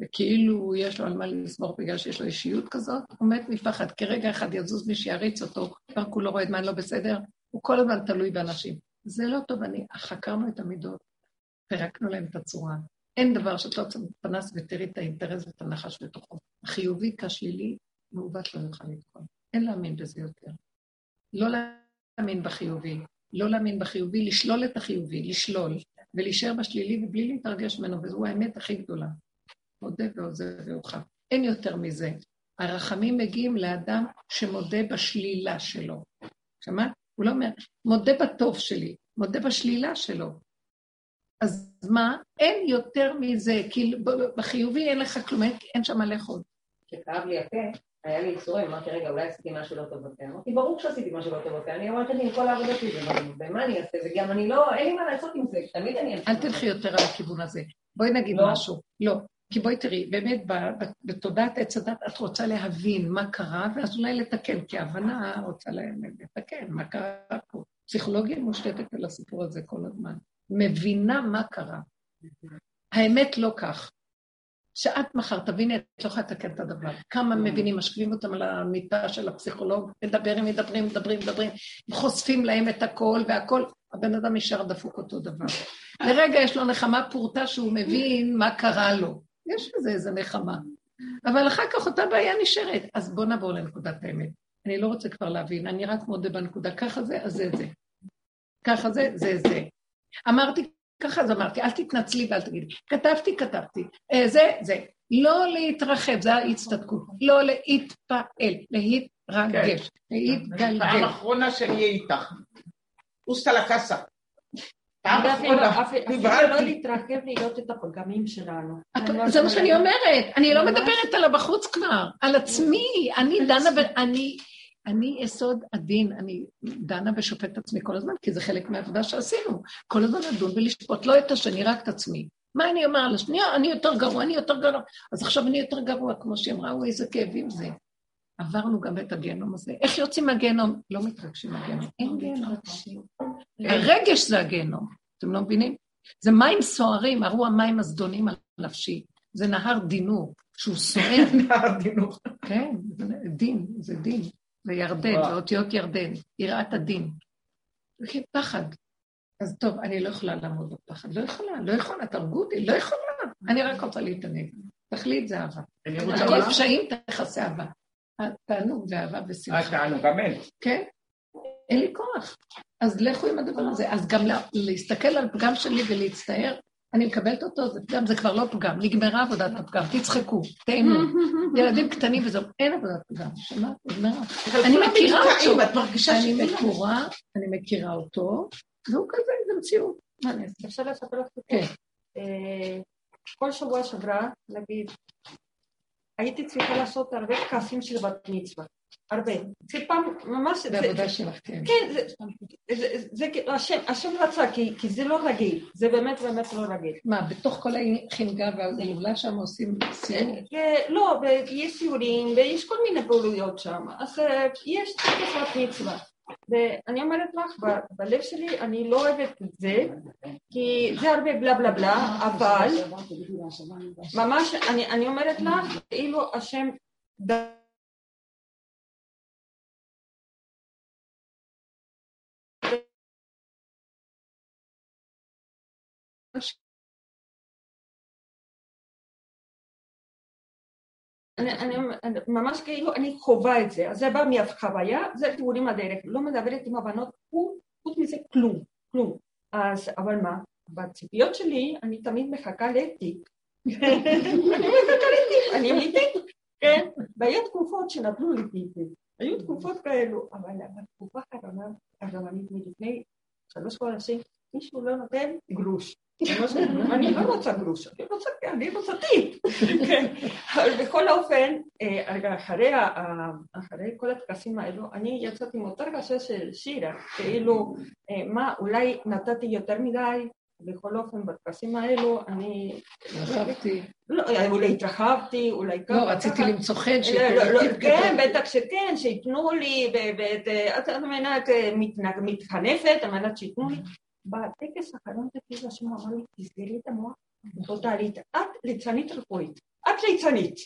וכאילו יש לו על מה לסמוך בגלל שיש לו אישיות כזאת, הוא מת מפחד, כי רגע אחד יזוז מי שיריץ אותו, כבר כולו רואה את מה לא בסדר, הוא כל הזמן תלוי באנשים. זה לא טוב, אני, חקרנו את המידות, פירקנו להם את הצורה. אין דבר שאת לא צומת פנס ותראי את האינטרס ואת הנחש בתוכו. החיובי כשלילי, מעוות לא יוכל לתקוע. אין להאמין בזה יותר. לא להאמין בחיובי, לא להאמין בחיובי, לשלול את החיובי, לשלול, ולהישאר בשלילי ובלי להתרגש ממנו, וזו האמת הכי גדולה. מודה ועוזב ואוכל. אין יותר מזה. הרחמים מגיעים לאדם שמודה בשלילה שלו. שמעת? הוא לא אומר, מודה בטוב שלי, מודה בשלילה שלו. אז מה? אין יותר מזה, כי בחיובי אין לך כלום, אין שם מה לאכול. כשכאב לי הפה, היה לי איסורים, אמרתי, רגע, אולי עשיתי משהו לא טוב בפה. אמרתי, ברור שעשיתי משהו לא טוב בפה, אני אומרת לי עם כל העבודה שלי, ומה אני אעשה? וגם אני לא, אין לי מה לעשות עם זה, תמיד אני... אל תלכי יותר על הכיוון הזה. בואי נגיד לא. משהו. לא. כי בואי תראי, באמת בתודעת עץ הדת את רוצה להבין מה קרה, ואז אולי לתקן, כי ההבנה רוצה לתקן מה קרה פה. פסיכולוגיה מושתתת על הסיפור הזה כל הזמן. מבינה מה קרה. האמת לא כך. שאת מחר תביני, את לא יכולה לתקן את הדבר. כמה מבינים, משכיבים אותם על המיטה של הפסיכולוג, מדברים, מדברים, מדברים, מדברים, חושפים להם את הכל והכל, הבן אדם נשאר דפוק אותו דבר. לרגע יש לו נחמה פורטה שהוא מבין מה קרה לו. יש לזה איזה נחמה. אבל אחר כך אותה בעיה נשארת. אז בואו נעבור לנקודת האמת. אני לא רוצה כבר להבין, אני רק מודה בנקודה, ככה זה, אז זה זה. ככה זה, זה זה. אמרתי ככה אז אמרתי, אל תתנצלי ואל תגידי. כתבתי, כתבתי. אה, זה, זה. לא להתרחב, זה ההצטדקות. לא להתפעל, להתרגש, כן. להתגלגל. פעם אחרונה שאני אהיה איתך. אוסטה לקאסה. לא. אפילו לא. להתרחב לראות את הפגמים שלנו. זה מה שאני אומרת, אני לא מדברת על הבחוץ כבר, על עצמי, אני דנה ב... אני... אני יסוד הדין, אני דנה ושופט את עצמי כל הזמן, כי זה חלק מהעבודה שעשינו. כל הזמן לדון ולשפוט, לא את השני, רק את עצמי. מה אני אומר על השנייה? אני יותר גרוע, אני יותר גרוע. אז עכשיו אני יותר גרוע, כמו שהיא אמרה, אוי, איזה כאבים זה. עברנו גם את הגיהנום הזה. איך יוצאים מהגיהנום? לא מתרגשים מהגיהנום. אין גיהנום. הרגש זה הגיהנום. אתם לא מבינים? זה מים סוערים, הרו המים הזדונים על נפשי. זה נהר דינור, שהוא סוער. נער דינוך. כן, זה דין, זה דין. זה ירדן. זה אותיות ירדן, יראת הדין. זה פחד. אז טוב, אני לא יכולה לעמוד בפחד. לא יכולה, לא יכולה, תהרגו אותי, לא יכולה. אני רק רוצה להתענג. תכלית זה אהבה. אני על רוצה כל לומר, פשעים תכסה אהבה. תענוג ואהבה אה, ושמחה. תענוג, אמן. כן? אין לי כוח. אז לכו עם הדבר הזה. אז גם לה- להסתכל על פגם שלי ולהצטער, אני מקבלת אותו, זה פגם, זה כבר לא פגם, נגמרה עבודת הפגם, תצחקו, תהנו. ילדים קטנים וזהו, אין עבודת פגם, שמעת? נגמרה. אני מכירה אותו. את מרגישה אני שכולם- מכורה, אני מכירה אותו, והוא כזה, זה מציאות. מה אני אעשה? אפשר לספר לך כן. אה, כל שבוע שעברה, נגיד, הייתי צריכה לעשות הרבה כעסים של בת מצווה. הרבה. זה פעם, ממש... זה- עבודה שלך, כן. כן, זה, כאילו, השם, רצה, כי, כי זה לא רגיל, זה באמת באמת לא רגיל. מה, בתוך כל החנגה והגאולה שם עושים סיור? אה, לא, ויש סיורים ויש כל מיני פעילויות שם, אז אה, יש טקס בת מצווה. ואני אומרת לך, ב- בלב שלי אני לא אוהבת את זה, כי זה הרבה בלה בלה בלה, אבל ממש, אני, אני אומרת לך, כאילו השם אני, אני, אני ממש כאילו אני חווה את זה, אז זה בא מהחוויה, זה תיאורים הדרך, לא מדברת עם הבנות, חוץ- מזה כלום, כלום. אז, אבל מה, בציפיות שלי אני תמיד מחכה לתיק. אני מחכה לתיק, אני תיק, כן? והיו תקופות שנתנו לי טיפים, היו תקופות כאלו, אבל בתקופה האחרונה, הרבנית מלפני שלוש חודשים, מישהו לא נותן גרוש. אני לא רוצה גרוש, אני רוצה, אני רוצה טיפ. כן. אבל בכל אופן, אה, אחרי, כל הטקסים האלו, אני יצאתי עם אותה הרגשה של שירה, כאילו, אה, מה, אולי נתתי יותר מדי, בכל אופן, בטקסים האלו, אני... רחבתי. לא, אולי התרחבתי, אולי ככה. לא, רציתי. למצוא חן לא, לא, לא, כן, בטח שכן, שייתנו לי, ואת, את מנת מתחנפת, על מנת שייתנו לי. בטקס האחרון תקראי לשם אמר לי, תסגרי את המוח טוטאלית. את ליצנית רפואית, את ליצנית.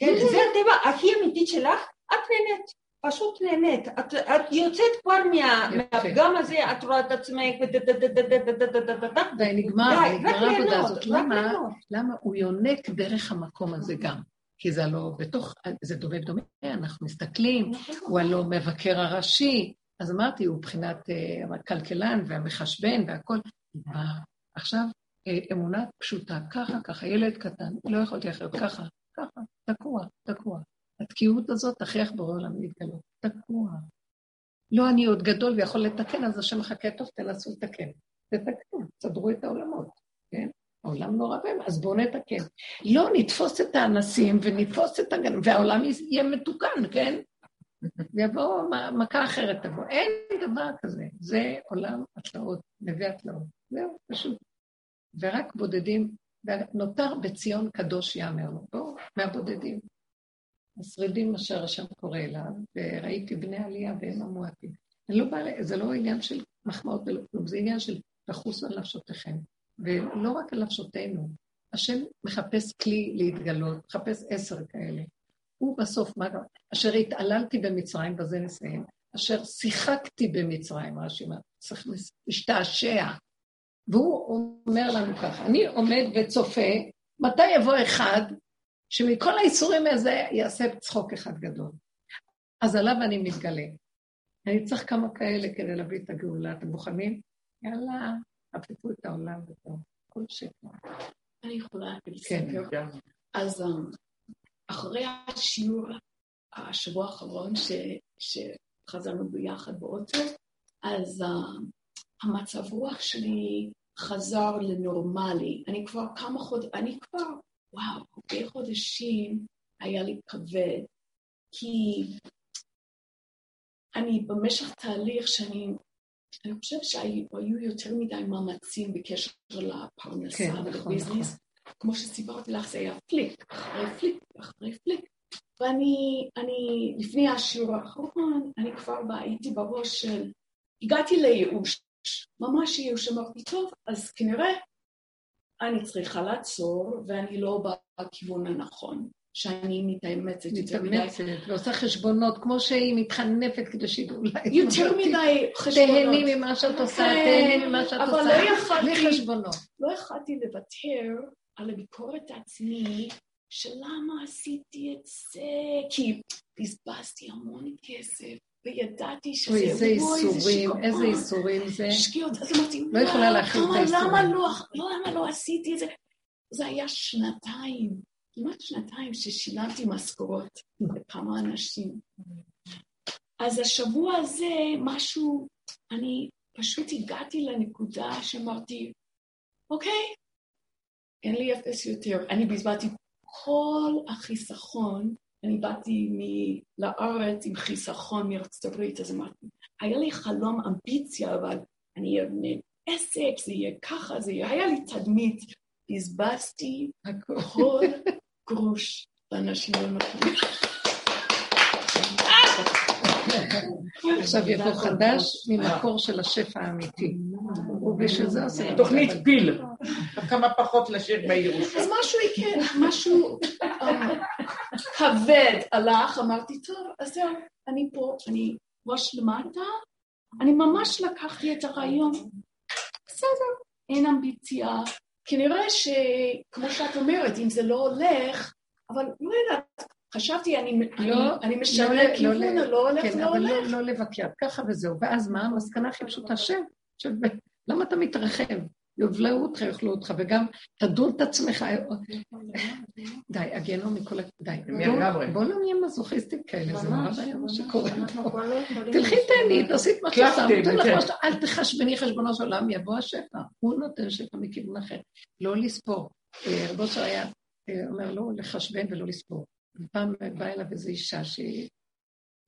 זה הטבע הכי אמיתי שלך, את נהנית. פשוט נהנית, את, יוצאת כבר מהפגם הזה, את רואה את עצמך, די, נגמר, נגמר העבודה הזאת. למה? למה הוא יונק דרך המקום הזה גם? כי זה הלא בתוך, זה דומה דומה, אנחנו מסתכלים, הוא הלא מבקר הראשי, אז אמרתי, הוא מבחינת אה, הכלכלן והמחשבן והכל. עכשיו, אה, אמונה פשוטה, ככה, ככה, ילד קטן, לא יכולתי אחרת, ככה, ככה, תקוע, תקוע. התקיעות הזאת תכריח בורא עולם להתגלות, תקוע. לא אני עוד גדול ויכול לתקן, אז השם מחכה, טוב, תנסו לתקן. תתקנו, תסדרו את העולמות, כן? העולם נורא בהם, אז בואו נתקן. לא, נתפוס את האנסים ונתפוס את הגן, והעולם יהיה מתוקן, כן? ויבוא מ- מכה אחרת תבוא. אין דבר כזה. זה עולם התלאות, נווה התלאות. זהו, פשוט. ורק בודדים, ונותר בציון קדוש יאמר לו. בואו, מהבודדים. השרידים אשר השם קורא אליו, וראיתי בני עלייה והם המועטים. לא באה, זה לא עניין של מחמאות ולא כלום, זה עניין של לחוס על נפשותיכם. ולא רק על נפשותינו, השם מחפש כלי להתגלות, מחפש עשר כאלה. הוא בסוף, מה גם, אשר התעללתי במצרים, בזה נסיים, אשר שיחקתי במצרים, רש"י אומר, צריך להשתעשע. והוא אומר לנו ככה, אני עומד וצופה, מתי יבוא אחד שמכל האיסורים הזה יעשה צחוק אחד גדול. אז עליו אני מתגלה. אני צריך כמה כאלה כדי להביא את הגאולה. אתם מוכנים? יאללה, עפפו את העולם וטוב. כל שקר. אני יכולה כן. לספר. אז um, אחרי השיעור, השבוע האחרון שחזרנו ביחד באוטו, אז uh, המצב רוח שלי חזר לנורמלי. אני כבר כמה חודשים, אני כבר, וואו, הרבה חודשים היה לי כבד, כי אני במשך תהליך שאני, אני חושבת שהיו יותר מדי מאמצים בקשר לפרנסה כן, נכון, ולביזנס. נכון. כמו שסיפרתי לך, זה היה פליק, אחרי פליק, אחרי פליק. ואני, אני, לפני השיעור האחרון, אני כבר הייתי בראש של, הגעתי לייאוש, ממש ייאוש, אמרתי, טוב, אז כנראה אני צריכה לעצור, ואני לא בכיוון הנכון. שאני מתאמצת יותר מדי. מתאמצת, ועושה חשבונות, כמו שהיא מתחנפת כדי שידעו לה. יותר מדי חשבונות. תהני ממה שאת עושה, כן, תהני ממה שאת עושה. אבל לא יכולתי... בלי חשבונות. לא יכולתי לוותר על הביקורת העצמי של למה עשיתי את זה, כי בזבזתי המון כסף. וידעתי שזה... אוי, איזה איסורים, איזה איסורים זה. שגיאות, אז אמרתי, לא יכולה להכין את האיסורים. למה לא, למה לא עשיתי את זה? זה היה שנתיים. כמעט שנתיים ששילמתי משכורות לכמה אנשים. אז השבוע הזה משהו, אני פשוט הגעתי לנקודה שאמרתי, אוקיי, אין לי אפס יותר. אני בזבזתי כל החיסכון, אני באתי מ- לארץ עם חיסכון מארצות הברית, אז אמרתי, היה לי חלום אמביציה, אבל אני אבנה עסק, זה יהיה ככה, זה יהיה, היה לי תדמית, בזבזתי כל גרוש לאנשים לא מתאימים. עכשיו יבוא חדש ממקור של השפע האמיתי. ובשביל זה עושה... תוכנית פיל. כמה פחות לשיר בייאוש. אז משהו יקרה, משהו אה, כבד הלך, אמרתי, טוב, אז זהו, אני פה, אני ראש למטה, אני ממש לקחתי את הרעיון, בסדר, אין אמביציה, כנראה שכמו שאת אומרת, אם זה לא הולך, אבל לא יודעת, חשבתי, אני, לא, אני, אני משנה לא, לא כיוון, לא, לא הולך, כן, לא אבל הולך. לא, לא לבקר, ככה וזהו. ואז מה? המסקנה הכי פשוטה, שב, שב, למה אתה מתרחב? יובלעו אותך, יאכלו אותך, וגם תדון את עצמך. די, הגיהנום מכל ה... די. בואו לא נהיה מזוכיסטים כאלה, זה נורא בעיה מה שקורה פה. תלכי תהני, תעשי את מה שעושה, אל תחשבני חשבונו של עולם, יבוא השפע. הוא נותן שפע מכיוון אחר. לא לספור. אה, רבו היה אה, אומר לא לחשבן ולא לספור. ופעם באה אליו איזו אישה שהיא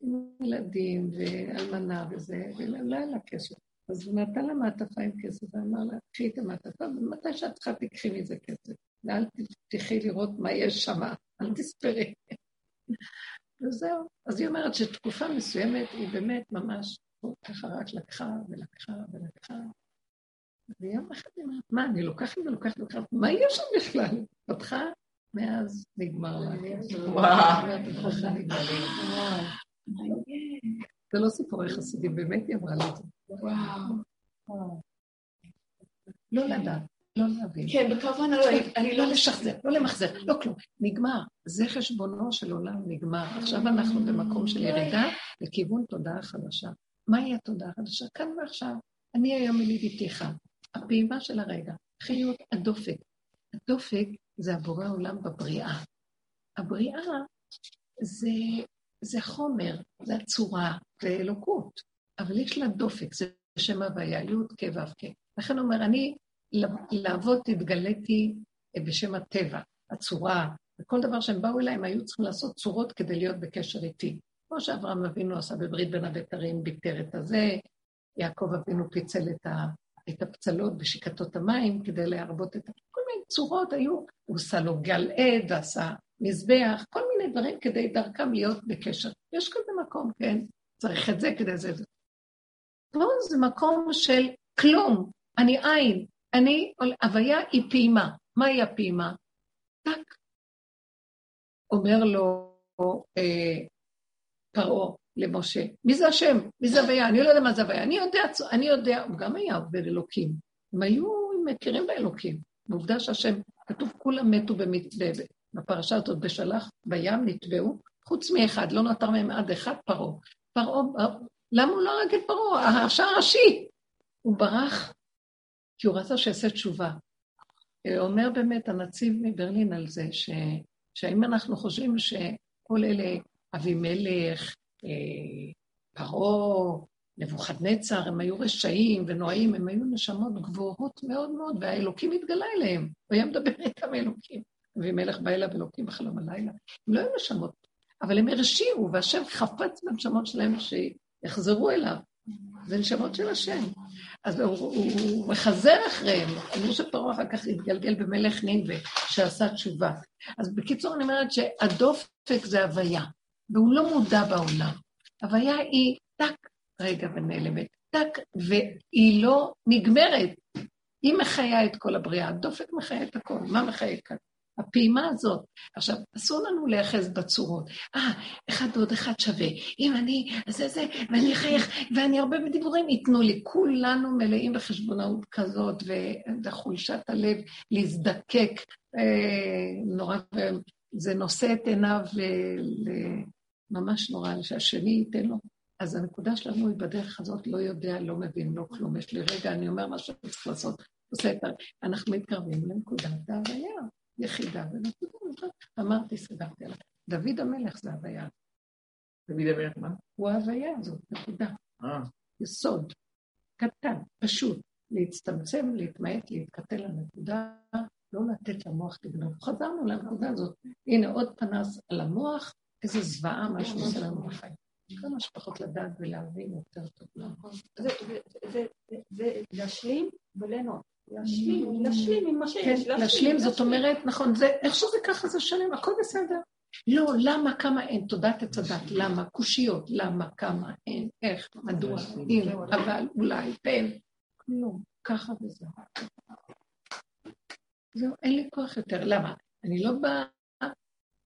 עם ילדים ואלמנה וזה, ולא היה לה כסף. אז הוא נתן לה מעטפה עם כסף, ואמר לה, קחי את המעטפה, ומתי שאת צריכה תקחי מזה כסף. ואל תלכי לראות מה יש שם, אל תספרי. וזהו. אז היא אומרת שתקופה מסוימת היא באמת ממש ככה רק לקחה ולקחה ולקחה. ויום אחד היא אומרת, מה, אני לוקחת ולוקחת ולוקחת, מה יש שם בכלל? פתחה, מאז נגמר לה. וואו. זה לא סיפורי חסידים, באמת היא אמרה לי את זה. וואו. לא לדעת, לא להבין. כן, בכוונה לא, אני לא לשחזר, לא למחזר, לא כלום. נגמר. זה חשבונו של עולם נגמר. עכשיו אנחנו במקום של ירידה לכיוון תודעה חדשה. מהי התודעה החדשה? כאן ועכשיו. אני היום ילידיתי אחד. הפעימה של הרגע. חיות הדופק. הדופק זה הבורא עולם בבריאה. הבריאה זה, זה חומר, זה הצורה, זה אלוקות. אבל יש לה דופק, זה שם הוויה, י' כ' כ'. לכן הוא אומר, אני לעבוד התגליתי בשם הטבע, הצורה, וכל דבר שהם באו אליי, הם היו צריכים לעשות צורות כדי להיות בקשר איתי. כמו שאברהם אבינו עשה בברית בין הבתרים, ביטר את הזה, יעקב אבינו פיצל את, ה, את הפצלות בשיקתות המים כדי להרבות את ה... כל מיני צורות היו, הוא עשה לו גל עד, עשה מזבח, כל מיני דברים כדי דרכם להיות בקשר. יש כזה מקום, כן? צריך את זה כדי זה. פה זה מקום של כלום, אני עין, אני, הוויה היא פעימה. מהי הפעימה? טק. אומר לו אה, פרעה למשה, מי זה השם? מי זה הוויה? אני לא יודע מה זה הוויה. אני יודע, אני יודע, הוא גם היה עובד אלוקים. הם היו מכירים באלוקים. ועובדה שהשם, כתוב כולם מתו במתווה, בפרשה הזאת בשלח, בים נתבעו, חוץ מאחד, לא נותר מהם עד אחד פרעה. פרעה, למה הוא לא הרג את פרעה? הרשע הראשי. הוא ברח כי הוא רצה שיעשה תשובה. אומר באמת הנציב מברלין על זה, ש... שהאם אנחנו חושבים שכל אלה, אבימלך, אה, פרעה, נבוכדנצר, הם היו רשעים ונועים, הם היו נשמות גבוהות מאוד מאוד, והאלוקים התגלה אליהם, הוא היה מדבר איתם אלוקים. אבימלך בא אליו אלוקים בחלום הלילה. הם לא היו נשמות, אבל הם הרשיעו, והשם חפץ בנשמות שלהם שיחזרו אליו. זה נשמות של השם. אז הוא, הוא, הוא מחזר אחריהם. אמרו שפרעה אחר כך התגלגל במלך נינווה, שעשה תשובה. אז בקיצור, אני אומרת שהדופק זה הוויה, והוא לא מודע בעולם. הוויה היא טק, רגע ונעלמת, טק, והיא לא נגמרת. היא מחיה את כל הבריאה, הדופק מחיה את הכל. מה מחיה כאן? הפעימה הזאת. עכשיו, אסור לנו להיאחז בצורות. אה, אחד ועוד אחד שווה. אם אני, זה זה, ואני אחייך, ואני הרבה בדיבורים, ייתנו לי. כולנו מלאים בחשבונאות כזאת, וחולשת הלב להזדקק, אה, נורא, זה נושא את עיניו ממש נורא, שהשני ייתן לו. אז הנקודה שלנו היא בדרך הזאת, לא יודע, לא מבין, לא כלום. יש לי רגע, אני אומר מה שאני צריך לעשות. עושה. אנחנו מתקרבים לנקודת ההוויה. יחידה. אמרתי, סגרתי עליו. דוד המלך זה הוויה. דוד המלך מה? הוא ההוויה הזאת, נקודה. אה. יסוד, קטן, פשוט, להצטמצם, להתמעט, להתקטל לנקודה, לא לתת למוח לגנוב. חזרנו לנקודה הזאת. הנה עוד פנס על המוח, איזה זוועה מה שהוא עושה לנו בחיים. כמה שפחות לדעת ולהבין יותר טוב. זה להשלים וליהנות. להשלים, להשלים עם מה שיש. כן, להשלים, זאת אומרת, נכון, זה, איך שזה ככה זה שלם, הכל בסדר. לא, למה, כמה אין, תודעת עץ הדת, למה, קושיות, למה, כמה אין, איך, מדוע, אם, אבל, אולי, פן, כלום, ככה וזהו. זהו, אין לי כוח יותר, למה? אני לא באה,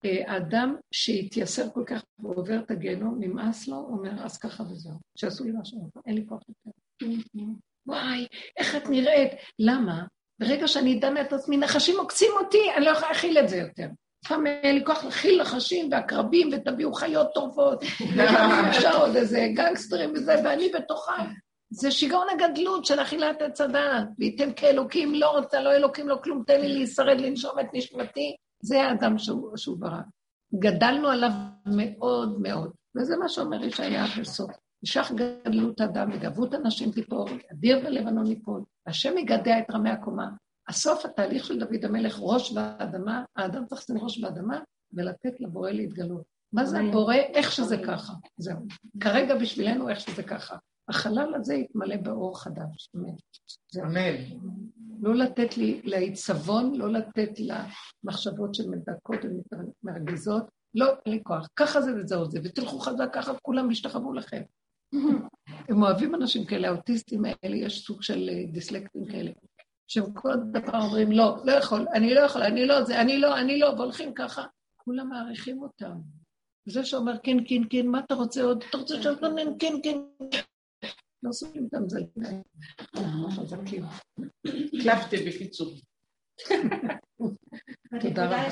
אה, האדם שהתייסר כל כך ועובר את הגיהנום, נמאס לו, אומר, אז ככה וזהו, שעשו לי משהו, אין לי כוח יותר. וואי, איך את נראית? למה? ברגע שאני דנה את עצמי, נחשים עוקצים אותי, אני לא יכולה להכיל את זה יותר. פעם אין לי כוח להכיל נחשים ועקרבים, ותביאו חיות טורפות, ואפשר עוד איזה גנגסטרים וזה, ואני בתוכם. זה שיגעון הגדלות של אכילת עץ הדעת, וייתן כאלוקים, לא רוצה, לא אלוקים, לא כלום, תן לי להישרד, לנשום את נשמתי. זה האדם שהוא, שהוא ברא. גדלנו עליו מאוד מאוד, וזה מה שאומר ישעיה בסוף. משך גדלות האדם וגבות הנשים תיפול, אדיר בלבנון ייפול, השם יגדע את רמי הקומה. הסוף התהליך של דוד המלך, ראש באדמה, האדם צריך לשים ראש באדמה ולתת לבורא להתגלות. מה זה הבורא? איך שזה ככה. זהו. כרגע בשבילנו איך שזה ככה. החלל הזה יתמלא באור חדש. אמן. אמן. לא לתת לי לעיצבון, לא לתת למחשבות שמדכאות ומרגיזות. לא, אין לי כוח. ככה זה וזהו זה, ותלכו חזק ככה, כולם ישתחוו לכם. הם אוהבים אנשים כאלה, האוטיסטים האלה, יש סוג של אה, דיסלקטים כאלה, שהם כל דבר אומרים, לא, לא יכול, אני לא יכול, אני לא זה, אני לא, אני לא, והולכים ככה, כולם מעריכים אותם. זה שאומר, כן, כן, כן, מה אתה רוצה עוד? אתה רוצה שאני אתלונן, כן, כן. לא סופרים את המזלגים. חזקים. קלפתי בקיצור. תודה רבה.